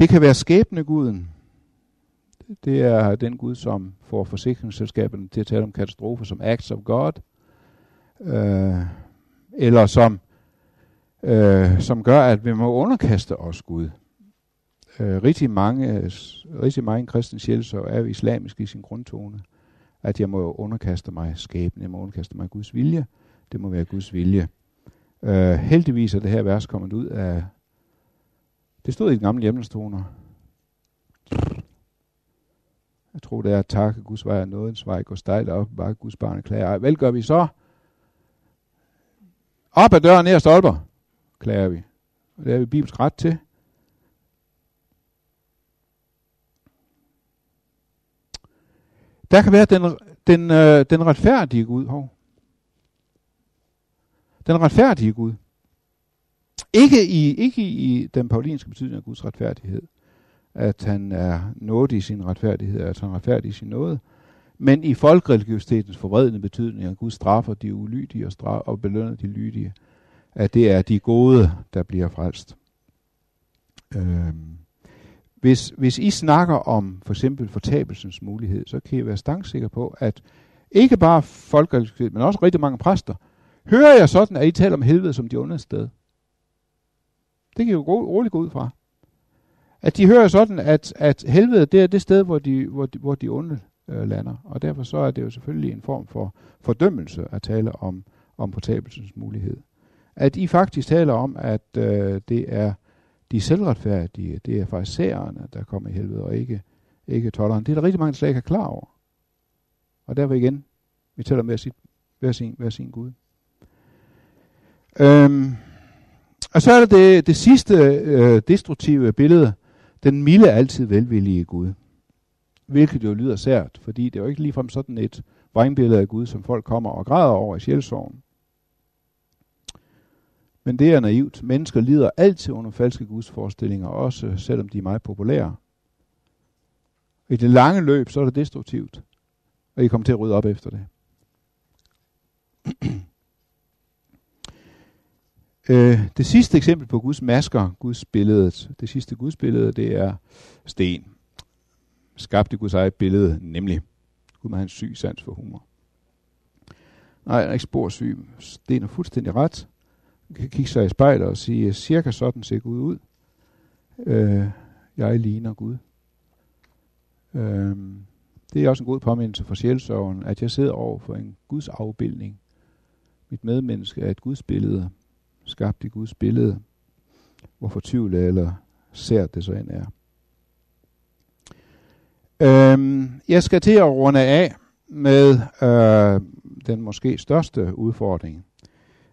Det kan være skæbneguden. Det er den Gud, som får forsikringsselskaberne til at tale om katastrofer som acts of God øh, eller som, øh, som gør, at vi må underkaste os Gud. Øh, rigtig mange, rigtig mange kristne sjæl så er islamisk i sin grundtone, at jeg må underkaste mig skæbne, jeg må underkaste mig Guds vilje. Det må være Guds vilje. Øh, heldigvis er det her vers kommet ud af, det stod i den gamle hjemmestoner. Jeg tror, det er at takke Guds vej og nådens vej, gå stejlt op, bare Guds barn klager. Vel gør vi så? Op ad døren, ned ad stolper, klager vi. Og det er vi bibelsk ret til. Der kan være den, den, øh, den retfærdige Gud. Hov. Den retfærdige Gud. Ikke i, ikke i den paulinske betydning af Guds retfærdighed. At han er nådig i sin retfærdighed, at han er retfærdig i sin nåde. Men i folkreligiositetens forvredende betydning, at Gud straffer de ulydige og, straf, og belønner de lydige, at det er de gode, der bliver frelst. Øhm. Hvis, hvis I snakker om for eksempel fortabelsens mulighed, så kan I være stangsikker på, at ikke bare folkreligiositet, men også rigtig mange præster, hører jeg sådan, at I taler om helvede som de onde. Det kan jo roligt gå ud fra. At de hører sådan, at, at helvede, det er det sted, hvor de, hvor de, hvor de onde øh, lander. Og derfor så er det jo selvfølgelig en form for fordømmelse at tale om, om fortabelsens mulighed. At I faktisk taler om, at øh, det er de selvretfærdige, det er faktisk der kommer i helvede, og ikke, ikke tolleren. Det er der rigtig mange, der slet ikke er klar over. Og derfor igen, vi tæller med sit, hver, sin, hver sin Gud. Øhm, og så er der det, det sidste øh, destruktive billede, den milde altid velvillige Gud. Hvilket jo lyder sært, fordi det er jo ikke ligefrem sådan et vrængbillede af Gud, som folk kommer og græder over i sjælsorgen. Men det er naivt. Mennesker lider altid under falske gudsforestillinger, også selvom de er meget populære. I det lange løb, så er det destruktivt. Og I kommer til at rydde op efter det. øh, det sidste eksempel på Guds masker, Guds billedet, det sidste Guds billede, det er sten. Skabte Guds eget billede, nemlig. Gud må have en syg sans for humor. Nej, han er ikke sporsyg. Sten er fuldstændig ret. kan kigge sig i spejlet og sige, cirka sådan ser Gud ud. Øh, jeg ligner Gud. Øh, det er også en god påmindelse for sjælsorgen, at jeg sidder over for en Guds afbildning. Mit medmenneske er et Guds billede, skabt i Guds billede, hvor fortvivlet eller sært det så end er. Øhm, jeg skal til at runde af med øh, den måske største udfordring.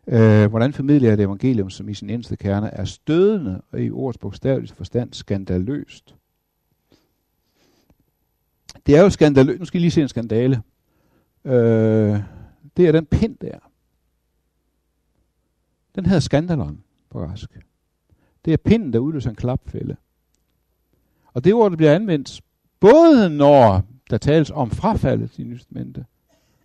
Øh, hvordan formidler jeg et evangelium, som i sin eneste kerne er stødende og i ordets bogstaveligste forstand skandaløst? Det er jo skandaløst. Nu skal I lige se en skandale. Øh, det er den pind der. Den hedder skandalon på græsk. Det er pinden, der udløser en klapfælde. Og det ord, der bliver anvendt, både når der tales om frafaldet i Nytestamentet,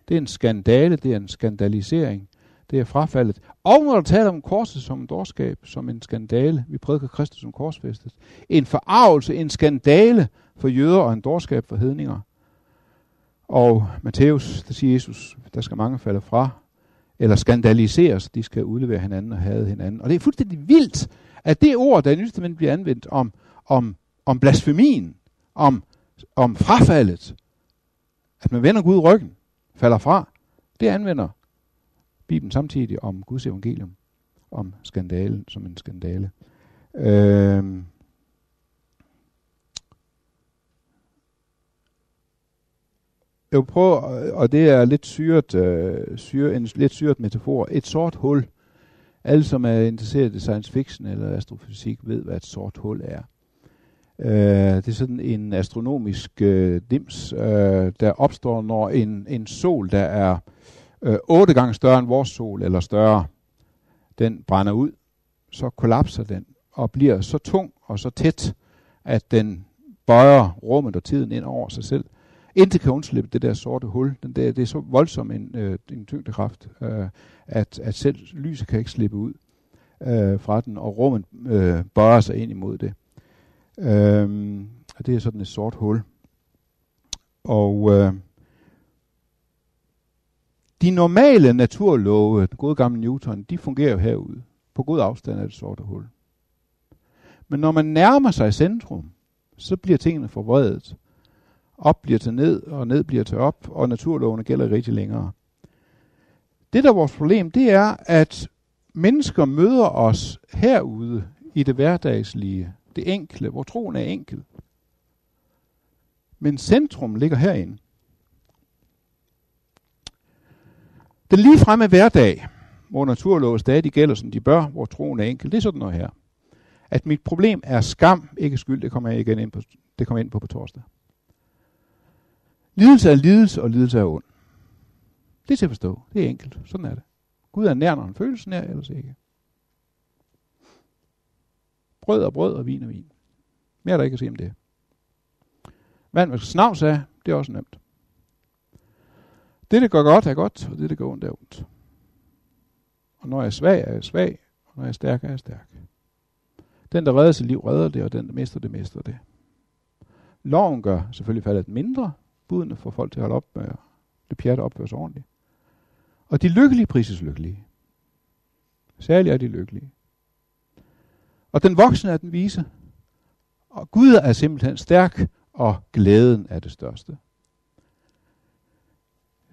det er en skandale, det er en skandalisering, det er frafaldet. Og når der taler om korset som en dårskab, som en skandale, vi prædiker Kristus som korsfæstet, en forarvelse, en skandale for jøder og en dårskab for hedninger. Og Matthæus, der siger Jesus, der skal mange falde fra, eller skandaliseres, de skal udlevere hinanden og have hinanden. Og det er fuldstændig vildt, at det ord, der i Nyt bliver anvendt om, om, om blasfemien, om, om frafaldet, at man vender Gud ryggen, falder fra, det anvender Bibelen samtidig om Guds evangelium, om skandalen som en skandale. Øh, jeg vil prøve, og det er lidt syret, øh, syre, en lidt syret metafor, et sort hul. Alle, som er interesseret i science fiction eller astrofysik, ved, hvad et sort hul er. Øh, det er sådan en astronomisk øh, dims, øh, der opstår, når en, en sol, der er øh, otte gange større end vores sol, eller større, den brænder ud, så kollapser den og bliver så tung og så tæt, at den bøjer rummet og tiden ind over sig selv. Intet kan undslippe det der sorte hul. Den der, det er så voldsom en, øh, en tyngdekraft, øh, at, at selv lyset kan ikke slippe ud øh, fra den, og rummet øh, bøjer sig ind imod det. Øh, og det er sådan et sort hul. Og øh, de normale naturlove, den gode gamle Newton, de fungerer jo herude, på god afstand af det sorte hul. Men når man nærmer sig centrum, så bliver tingene forvredet. Op bliver til ned, og ned bliver til op, og naturlovene gælder rigtig længere. Det, der er vores problem, det er, at mennesker møder os herude i det hverdagslige, det enkle, hvor troen er enkel. Men centrum ligger herinde. Den ligefremme hverdag, hvor naturlov stadig gælder, som de bør, hvor troen er enkel, det er sådan noget her. At mit problem er skam, ikke skyld, det kommer jeg igen ind på, det kommer ind på på torsdag. Lidelse er lidelse, og lidelse er ond. Det er til at forstå. Det er enkelt. Sådan er det. Gud er nær, når han føles nær, ellers ikke. Brød og brød og vin og vin. Mere er der ikke at sige om det. Vand med snavs af, det er også nemt. Det, der går godt, er godt, og det, der går ondt, er ondt. Og når jeg er svag, er jeg svag, og når jeg er stærk, er jeg stærk. Den, der redder sit liv, redder det, og den, der mister det, mister det. Loven gør selvfølgelig faldet mindre, budene får folk til at holde op med det pjat opføre sig ordentligt. Og de lykkelige prises lykkelige. Særligt er de lykkelige. Og den voksne er den vise. Og Gud er simpelthen stærk, og glæden er det største.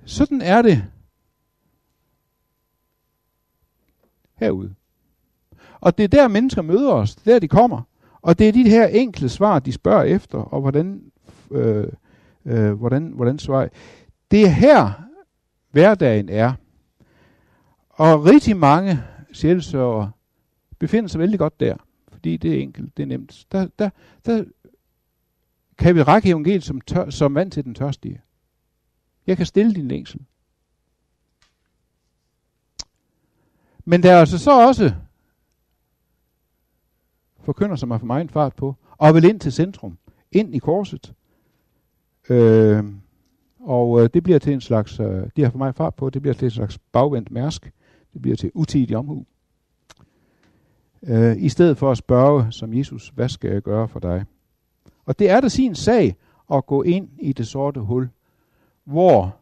Sådan er det herude. Og det er der, mennesker møder os. Det er der, de kommer. Og det er de her enkle svar, de spørger efter, og hvordan, øh, øh, hvordan, hvordan svarer Det er her, hverdagen er. Og rigtig mange sjælsørger befinder sig vældig godt der, fordi det er enkelt, det er nemt. Der, der, der kan vi række evangeliet som, tør, som vand til den tørstige. Jeg kan stille din længsel. Men der er altså så også forkynder, som har for mig fart på, og vil ind til centrum, ind i korset. Øh, og øh, det bliver til en slags, øh, de har for mig fart på, det bliver til en slags bagvendt mærsk. Det bliver til utidig omhu. Øh, I stedet for at spørge, som Jesus, hvad skal jeg gøre for dig? Og det er da sin sag at gå ind i det sorte hul, hvor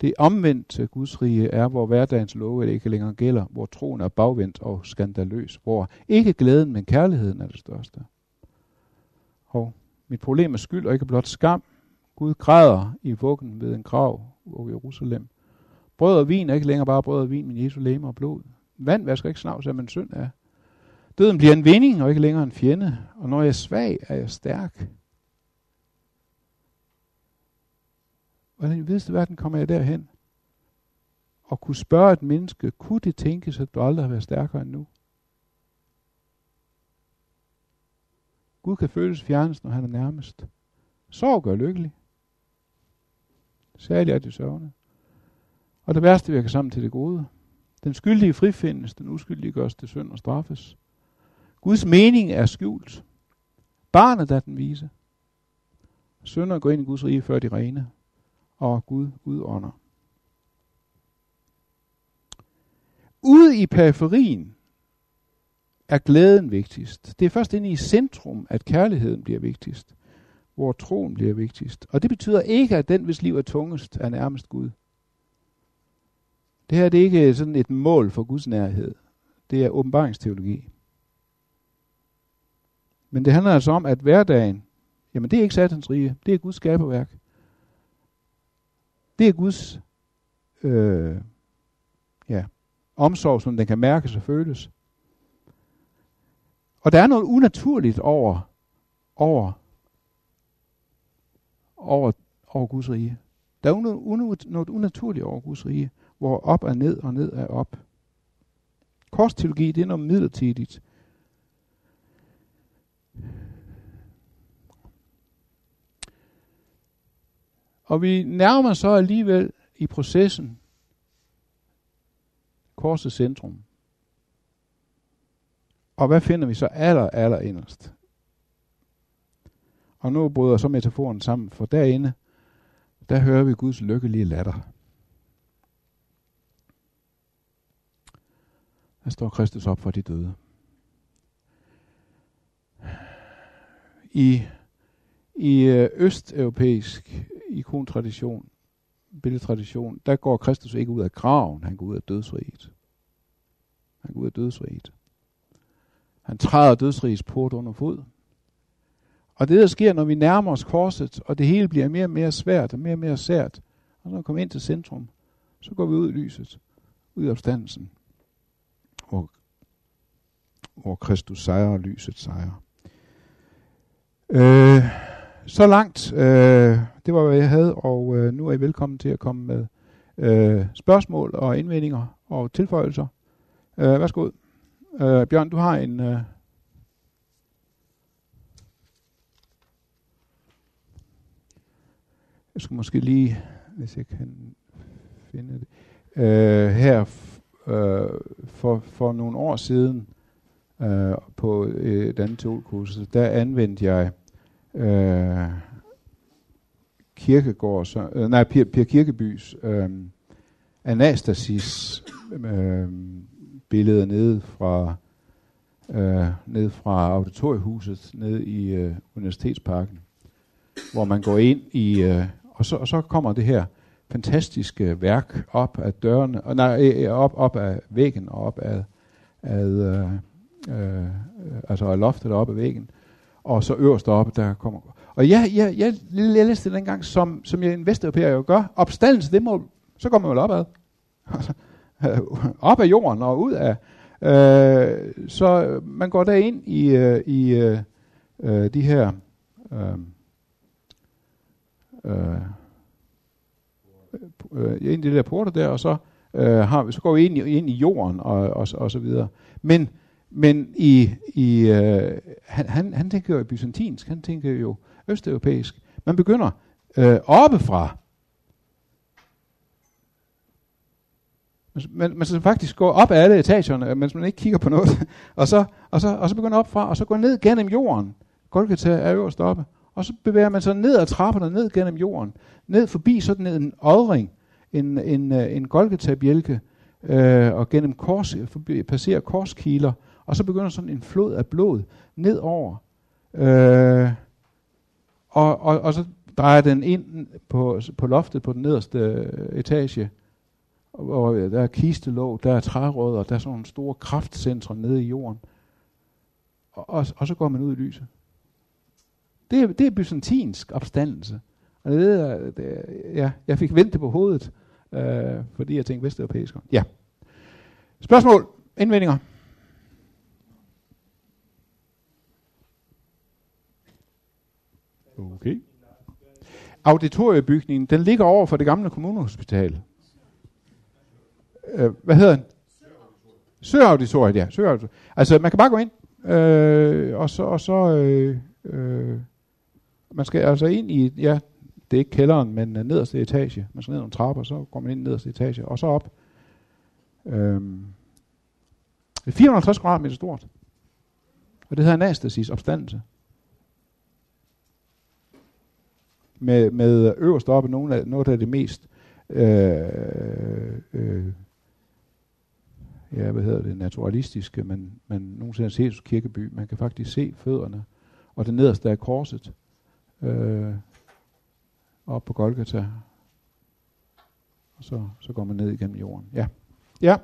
det omvendte Guds rige er, hvor hverdagens love ikke længere gælder, hvor troen er bagvendt og skandaløs, hvor ikke glæden, men kærligheden er det største. Og mit problem er skyld og ikke blot skam. Gud græder i vuggen ved en grav over Jerusalem. Brød og vin er ikke længere bare brød og vin, men Jesu læme og blod. Vand vasker ikke snavs af, man synd er. Døden bliver en vinding og ikke længere en fjende. Og når jeg er svag, er jeg stærk. Hvordan i vidste verden kommer jeg derhen? Og kunne spørge et menneske, kunne det tænkes, at du aldrig har været stærkere end nu? Gud kan føles fjernest, når han er nærmest. Sorg gør lykkelig. Særligt er det sørgende. Og det værste virker sammen til det gode. Den skyldige frifindes, den uskyldige gørs til synd og straffes. Guds mening er skjult. Barnet er den vise. Sønder går ind i Guds rige før de rene og Gud udånder. Ude i periferien er glæden vigtigst. Det er først inde i centrum, at kærligheden bliver vigtigst, hvor troen bliver vigtigst. Og det betyder ikke, at den, hvis liv er tungest, er nærmest Gud. Det her det er ikke sådan et mål for Guds nærhed. Det er åbenbaringsteologi. Men det handler altså om, at hverdagen, jamen det er ikke satans rige, det er Guds skaberværk. Det er Guds øh, ja, omsorg, som den kan mærkes og føles. Og der er noget unaturligt over, over, over, over Guds rige. Der er noget, noget unaturligt over Guds rige, hvor op er ned og ned er op. Korsteologi, det er noget midlertidigt. Og vi nærmer så alligevel i processen korsets centrum. Og hvad finder vi så aller, aller inderst? Og nu bryder så metaforen sammen, for derinde, der hører vi Guds lykkelige latter. Der står Kristus op for de døde. I, i øh, østeuropæisk ikontradition, billedtradition, der går Kristus ikke ud af graven, han går ud af dødsriget. Han går ud af dødsriget. Han træder dødsrigets port under fod. Og det, der sker, når vi nærmer os korset, og det hele bliver mere og mere svært og mere og mere sært, og når vi kommer ind til centrum, så går vi ud i lyset, ud i opstandelsen, hvor, hvor Kristus sejrer og lyset sejrer. Øh, så langt, øh, det var hvad jeg havde, og øh, nu er I velkommen til at komme med øh, spørgsmål og indvendinger og tilføjelser. Øh, værsgo. Øh, Bjørn, du har en... Øh, jeg skal måske lige, hvis jeg kan finde det. Øh, her øh, for, for nogle år siden øh, på øh, et andet teolkursus, der anvendte jeg øh, Kirkegård, så, øh, nej, Per, per Kirkebys øh, Anastasis øh, billeder nede fra øh, ned fra auditoriehuset ned i øh, Universitetsparken, hvor man går ind i, øh, og, så, og så kommer det her fantastiske værk op af dørene, og nej, øh, øh, op, op af væggen og op af, af øh, øh, altså af loftet op af væggen, og så øverst op der kommer... Og jeg, jeg, jeg, jeg læste det dengang, som, som jeg en vesteuropæer jo gør. Opstandelse, det må, så går man vel opad. op af jorden og ud af... Øh, så man går der ind i, øh, i øh, øh de her... Øh, øh, øh, ind i de der porter der, og så, øh, har, så går vi ind i, ind i jorden og, og, og så videre. Men, men i, i, øh, han, han, han tænker jo byzantinsk, han tænker jo østeuropæisk. Man begynder øh, oppefra. Man, man skal faktisk gå op ad alle etagerne, mens man ikke kigger på noget. og, så, og, så, og så begynder op fra, og så går ned gennem jorden. Golgata er øverst oppe. Og så bevæger man sig ned ad trapperne, ned gennem jorden. Ned forbi sådan en odring, en, en, øh, en golgetabjælke, øh, og gennem kors, forbi, passerer korskiler, og så begynder sådan en flod af blod ned over. Øh, og, og, og så drejer den ind på, på loftet på den nederste øh, etage, og der er kistelåg, der er trærødder, der er sådan nogle store kraftcentre nede i jorden. Og, og, og så går man ud i lyset. Det, er, det er byzantinsk opstandelse. Og det det, ja, jeg fik vendt det på hovedet, øh, fordi jeg tænkte vesteuropæisk. Ja. Spørgsmål? Indvendinger? Okay. Auditoriebygningen, den ligger over for det gamle kommunehospital. Øh, hvad hedder den? Søauditoriet, ja. Søauditoriet. Altså, man kan bare gå ind, øh, og så, og så øh, øh, man skal altså ind i, ja, det er ikke kælderen, men uh, nederste etage. Man skal ned nogle trapper, så går man ind i nederste etage, og så op. Øhm, det er 450 kvadratmeter stort. Og det hedder anastasis opstandelse. Med, med øverst oppe nogle af, noget af det mest øh, øh, ja, hvad hedder det, naturalistiske, men man nogensinde har set kirkeby. Man kan faktisk se fødderne, og det nederste er korset øh, op på Golgata. Og så, så går man ned igennem jorden. Ja. Ja.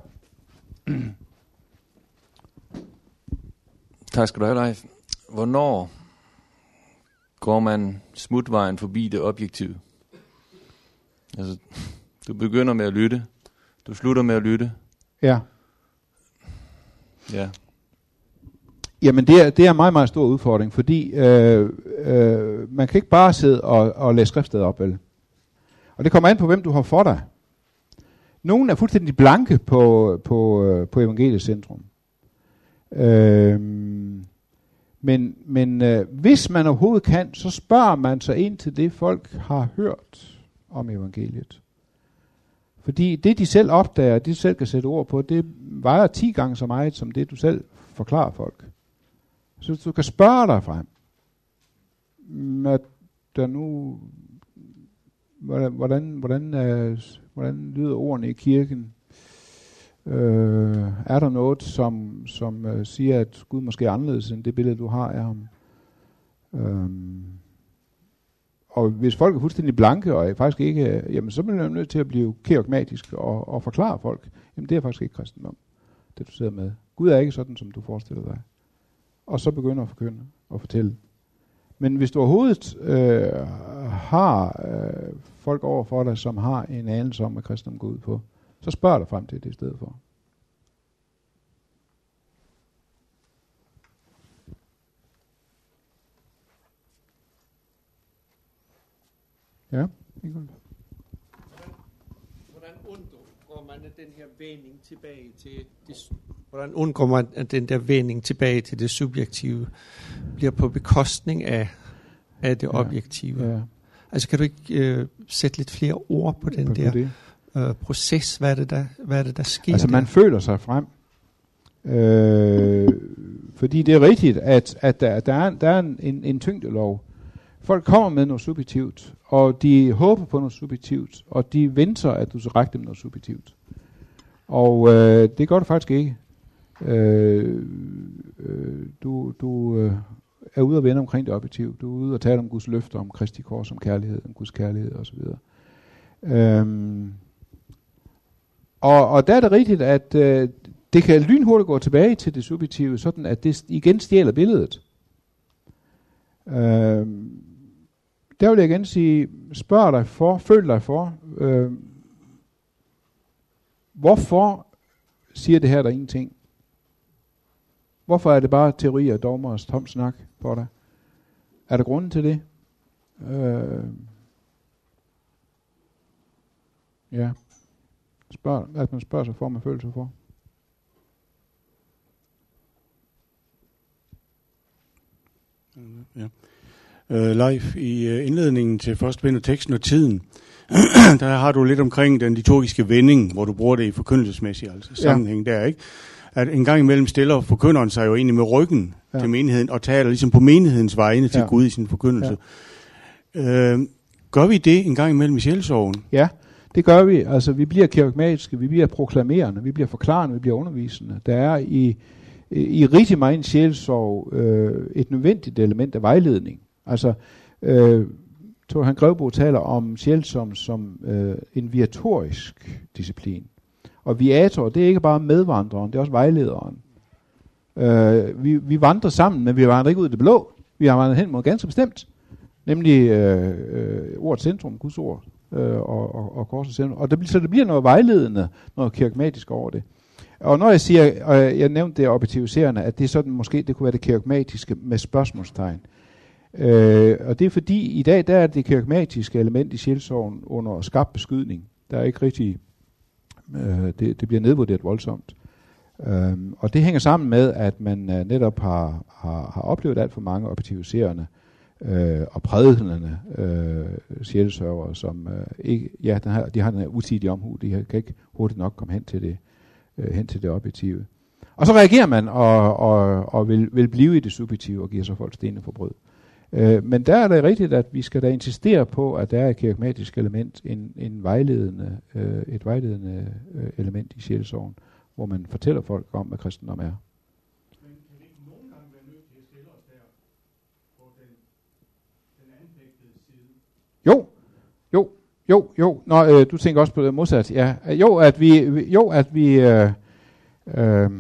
tak skal du have, Leif. Hvornår går man smutvejen forbi det objektive? Altså, du begynder med at lytte. Du slutter med at lytte. Ja. Ja. Jamen det er, det er en meget, meget stor udfordring, fordi øh, øh, man kan ikke bare sidde og, og læse skriftstedet op, vel? Og det kommer an på, hvem du har for dig. Nogle er fuldstændig blanke på, på, øh, på evangeliets centrum. Øh, men men øh, hvis man overhovedet kan, så spørger man sig ind til det, folk har hørt om evangeliet. Fordi det, de selv opdager, det de selv kan sætte ord på, det vejer 10 gange så meget, som det, du selv forklarer folk. Så du kan spørge dig frem, mm, at der nu, hvordan, hvordan, hvordan, øh, hvordan lyder ordene i kirken? Øh, er der noget, som, som øh, siger, at Gud måske er anderledes end det billede, du har af ham? Øh, og hvis folk er fuldstændig blanke og er faktisk ikke, øh, jamen så bliver man nødt til at blive kerogmatisk og, og forklare folk, jamen det er faktisk ikke kristendom, det du sidder med. Gud er ikke sådan, som du forestiller dig og så begynder at forkynde og fortælle. Men hvis du overhovedet øh, har øh, folk over for dig, som har en anelse om, hvad kristendom går ud på, så spørg dig frem til det i stedet for. Ja, Ingrid. Hvordan undgår man den her vending tilbage til det Hvordan undgår man, at den der vending tilbage til det subjektive bliver på bekostning af, af det ja. objektive? Ja. Altså kan du ikke øh, sætte lidt flere ord på den på der det. øh, proces? Hvad er, det, der, hvad er det, der sker Altså der? man føler sig frem. Øh, fordi det er rigtigt, at, at der, der er, der er en, en, en tyngdelov. Folk kommer med noget subjektivt, og de håber på noget subjektivt, og de venter, at du skal række dem noget subjektivt. Og øh, det gør du faktisk ikke. Øh, øh, du du øh, er ude og vende omkring det objektiv. Du er ude og tale om Guds løfter, om Kristi kors, om kærlighed, om Guds kærlighed osv. Øhm, og, og der er det rigtigt, at øh, det kan lynhurtigt gå tilbage til det subjektive, sådan at det igen stjæler billedet. Øhm, der vil jeg igen sige, spørg dig for, føl dig for, øh, hvorfor siger det her der ingenting? Hvorfor er det bare teori og dogmer og tom snak for dig? Er der grunden til det? Øh, Ja. Spørg, at man spørger sig for, man følelser for. Ja. Uh, live i uh, indledningen til første bind af teksten og tiden, der har du lidt omkring den liturgiske vending, hvor du bruger det i forkyndelsesmæssig altså, sammenhæng ja. der, ikke? At en gang imellem stiller forkynderen sig jo egentlig med ryggen ja. til menigheden, og taler ligesom på menighedens vegne til ja. Gud i sin forkyndelse. Ja. Uh, gør vi det en gang imellem i sjælsorgen? Ja, det gør vi. Altså, vi bliver kirkmatiske, vi bliver proklamerende, vi bliver forklarende, vi bliver undervisende. Der er i, i rigtig meget sjælsorg øh, et nødvendigt element af vejledning. Altså, øh, Thor han Grevbo taler om sjæl som, som øh, en viatorisk disciplin. Og viator, det er ikke bare medvandreren, det er også vejlederen. Øh, vi, vi vandrer sammen, men vi vandrer ikke ud i det blå. Vi har vandret hen mod ganske bestemt. Nemlig øh, øh, ordet centrum, Guds ord, øh, og, og, og korsets centrum. Og det, så det bliver noget vejledende, noget kirkmatisk over det. Og når jeg siger, og jeg nævnte det objektiviserende, at det er sådan måske, det kunne være det kirkmatiske med spørgsmålstegn. Øh, og det er fordi, i dag der er det kirkmatiske element i sjælsorgen under skarp beskydning. Der er ikke rigtig, øh, det, det bliver nedvurderet voldsomt. Øh, og det hænger sammen med, at man øh, netop har, har, har oplevet alt for mange objektiviserende øh, og prædikende øh, sjælsørgere, som øh, ikke, ja, den her, de har den her utidige omhu, de kan ikke hurtigt nok komme hen til det, øh, hen til det objektive. Og så reagerer man og, og, og vil, vil blive i det subjektive og giver så folk stenene for brød. Øh, Øh, men der er det rigtigt, at vi skal da insistere på, at der er et kirkmatisk element, en, en vejledende, øh, et vejledende øh, element i sjælsorgen, hvor man fortæller folk om, hvad kristendom er. Jo, jo, jo, jo. Nå, øh, du tænker også på det modsat. Ja, øh, jo, at vi, jo, at vi, øh, øh,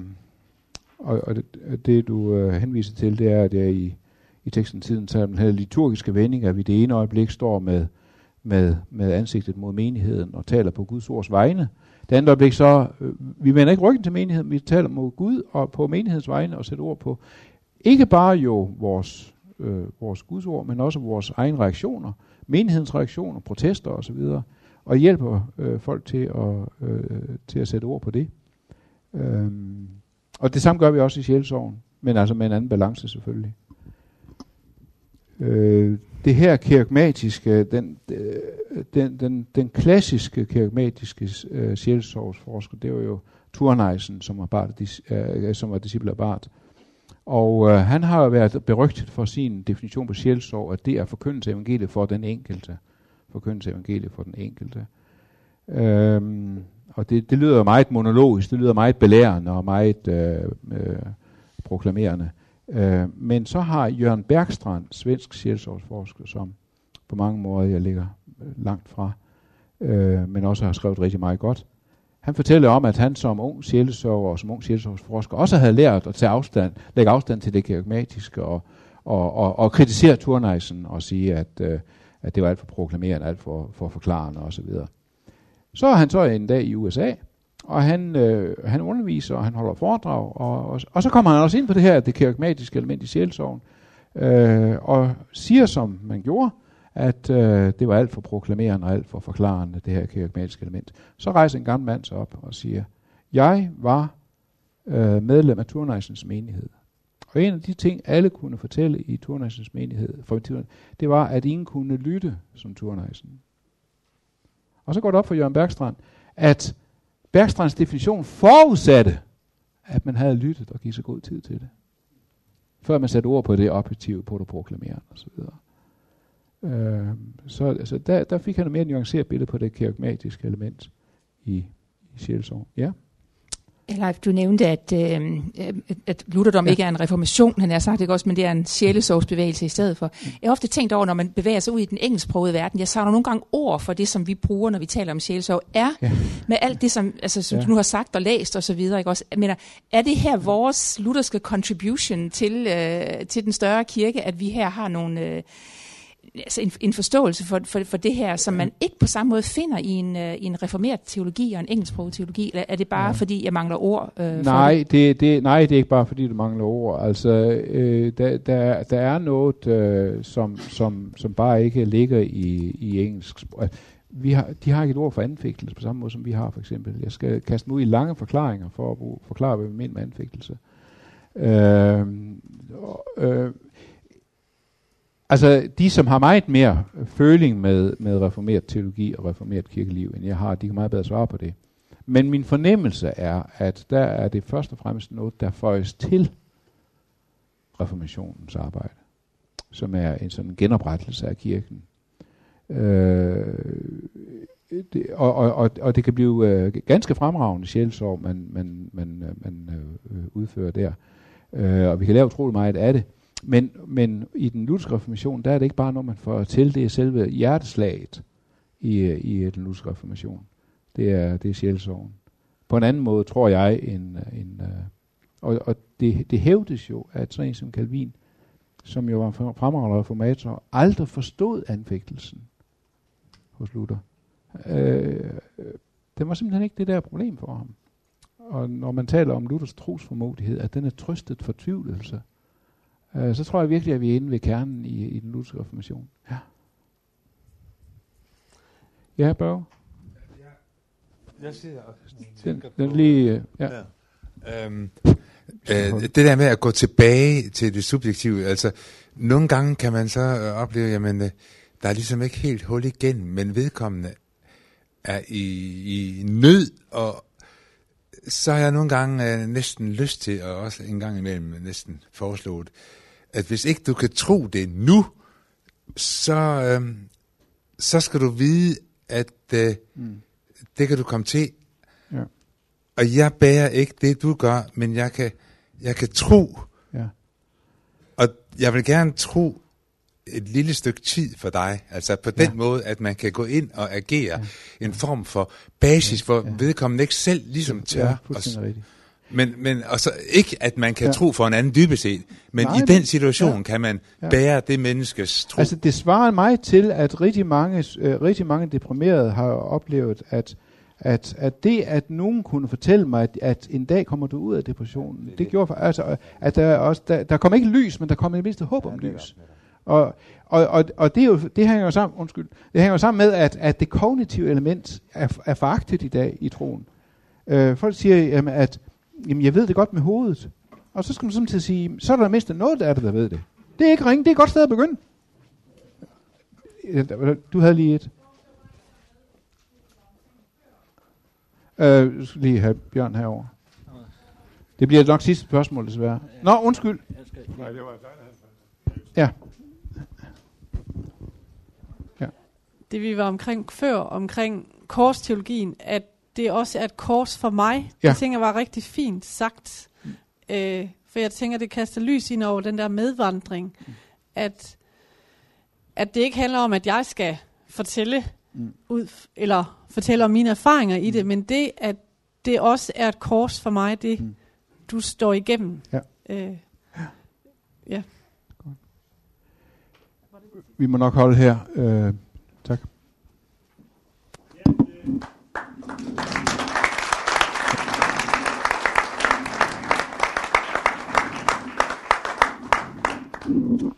og, og det, det du øh, henviser til, det er, at jeg i i teksten tiden, så den her liturgiske vending, at vi det ene øjeblik står med, med, med ansigtet mod menigheden og taler på Guds ords vegne. Det andet øjeblik så, øh, vi vender ikke ryggen til menigheden, vi taler mod Gud og på menighedens vegne og sætter ord på, ikke bare jo vores, øh, vores Guds ord, men også vores egne reaktioner, menighedens reaktioner, protester osv., og hjælper øh, folk til at, øh, til at sætte ord på det. Øhm, og det samme gør vi også i sjælsorgen, men altså med en anden balance selvfølgelig. Øh, det her kirkmatiske, den, den, den, den klassiske kirkmatiske øh, sjælsorgsforsker, det var jo Thorneisen, som var, Bart, øh, som var disciple af Bart. Og øh, han har været berygtet for sin definition på sjælsorg, at det er forkyndelse af evangeliet for den enkelte. Forkyndelse af evangeliet for den enkelte. Øhm, og det, det lyder meget monologisk, det lyder meget belærende og meget øh, øh, proklamerende. Øh, Øh, men så har Jørgen Bergstrand, svensk sjælsårsforsker, som på mange måder jeg ligger øh, langt fra, øh, men også har skrevet rigtig meget godt. Han fortæller om, at han som ung sjælsørger og som ung sjælsårsforsker også havde lært at tage afstand, lægge afstand til det kirkmatiske og, og, og, og kritisere Turnejsen og sige, at, øh, at det var alt for proklamerende, alt for, for forklarende osv. Så er han så en dag i USA, og han, øh, han underviser, og han holder foredrag, og, og, og så kommer han også ind på det her, det kirkmatiske element i sjælsorgen, øh, og siger, som man gjorde, at øh, det var alt for proklamerende og alt for forklarende, det her kirkmatiske element. Så rejser en gammel mand sig op og siger, jeg var øh, medlem af Turneisens menighed. Og en af de ting, alle kunne fortælle i Turneisens menighed, for det var, at ingen kunne lytte som Turneisen. Og så går det op for Jørgen Bergstrand, at Bergstrands definition forudsatte, at man havde lyttet og givet sig god tid til det. Før man satte ord på det objektive på det proklamerende osv. Øh, så altså, der, der fik han et mere nuanceret billede på det kirkmatiske element i, i sjælsorg. Ja. Leif, du nævnte, at, øh, at Lutherdom ja. ikke er en reformation, han har sagt det også, men det er en sjælesorgsbevægelse i stedet for. Jeg har ofte tænkt over, når man bevæger sig ud i den engelsksprogede verden, jeg savner nogle gange ord for det, som vi bruger, når vi taler om sjælesorg, er ja. med alt det, som, altså, som ja. du nu har sagt og læst osv. Ikke også? Men er det her vores lutherske contribution til, øh, til den større kirke, at vi her har nogle... Øh, altså en, en forståelse for, for, for det her, som man ikke på samme måde finder i en, i en reformeret teologi og en engelsksproget teologi? Eller er det bare, ja. fordi jeg mangler ord? Uh, nej, det? Det, det, nej, det er ikke bare, fordi du mangler ord. Altså, øh, der, der, der er noget, øh, som, som, som bare ikke ligger i, i engelsk. vi har, de har ikke et ord for anfægtelse på samme måde, som vi har for eksempel. Jeg skal kaste mig ud i lange forklaringer for at bruge, forklare, hvad vi mener med anfægtelse. Øh, øh, altså, de som har meget mere føling med, med reformeret teologi og reformeret kirkeliv, end jeg har, de kan meget bedre svare på det. Men min fornemmelse er, at der er det først og fremmest noget, der føjes til reformationens arbejde, som er en sådan genoprettelse af kirken. Øh, det, og, og, og, og det kan blive øh, ganske fremragende sjælsorg, man, man, man, øh, man øh, udfører der. Øh, og vi kan lave utrolig meget af det. Men, men i den lutherske reformation, der er det ikke bare noget, man får til. Det er selve hjerteslaget i, i den lutherske reformation. Det er, det er sjælsorgen. På en anden måde, tror jeg, en, en, øh, og, og det, det hævdes jo, at sådan en som Calvin, som jo var en fremragende reformator, aldrig forstod anfægtelsen hos Luther. Øh, det var simpelthen ikke det der problem for ham. Og når man taler om Luthers trosformodighed, at den er trøstet fortvivlelse, øh, så tror jeg virkelig, at vi er inde ved kernen i, i den lutherske reformation. Ja. Ja, Børge? Jeg siger den, den lige, øh, ja. ja. Øhm, øh, det der med at gå tilbage til det subjektive, altså nogle gange kan man så øh, opleve, jamen øh, der er ligesom ikke helt hul igennem, men vedkommende er i, i nød, og så har jeg nogle gange øh, næsten lyst til, og også en gang imellem næsten foreslået, at hvis ikke du kan tro det nu, så, øh, så skal du vide, at øh, mm. det kan du komme til. Ja. Og jeg bærer ikke det, du gør, men jeg kan, jeg kan tro. Ja. Og jeg vil gerne tro, et lille stykke tid for dig. Altså på den ja. måde, at man kan gå ind og agere ja. en form for basis, hvor ja. vedkommende ikke selv ligesom tør. Ja, rigtigt. Men, men altså, ikke at man kan ja. tro for en anden dybest set, men Nej, i den situation ja. kan man ja. bære det menneskes tro. Altså det svarer mig til, at rigtig mange, øh, rigtig mange deprimerede har oplevet, at, at, at det, at nogen kunne fortælle mig, at, at en dag kommer du ud af depressionen, det, det gjorde for, altså, at der, også, der, der kom ikke lys, men der kom i det mindste håb om ja, lys. Og, og, og, og det, er jo, det hænger jo sammen, undskyld, det hænger jo sammen med, at, at det kognitive element er, er foragtet i dag i troen. Øh, folk siger, jamen, at jamen, jeg ved det godt med hovedet. Og så skal man samtidig sige, så er der mindst noget der er det, der ved det. Det er ikke ringe, det er et godt sted at begynde. Du havde lige et. Øh, skal lige have Bjørn herover. Det bliver nok sidste spørgsmål, desværre. Nå, undskyld. Nej, det var Ja. det vi var omkring før, omkring korsteologien, at det også er et kors for mig. Ja. Det tænker jeg var rigtig fint sagt. Mm. Øh, for jeg tænker, det kaster lys ind over den der medvandring. Mm. At, at det ikke handler om, at jeg skal fortælle mm. ud, eller fortælle om mine erfaringer mm. i det, men det, at det også er et kors for mig, det mm. du står igennem. Ja. Øh, ja. Vi må nok holde her. Øh. mmm,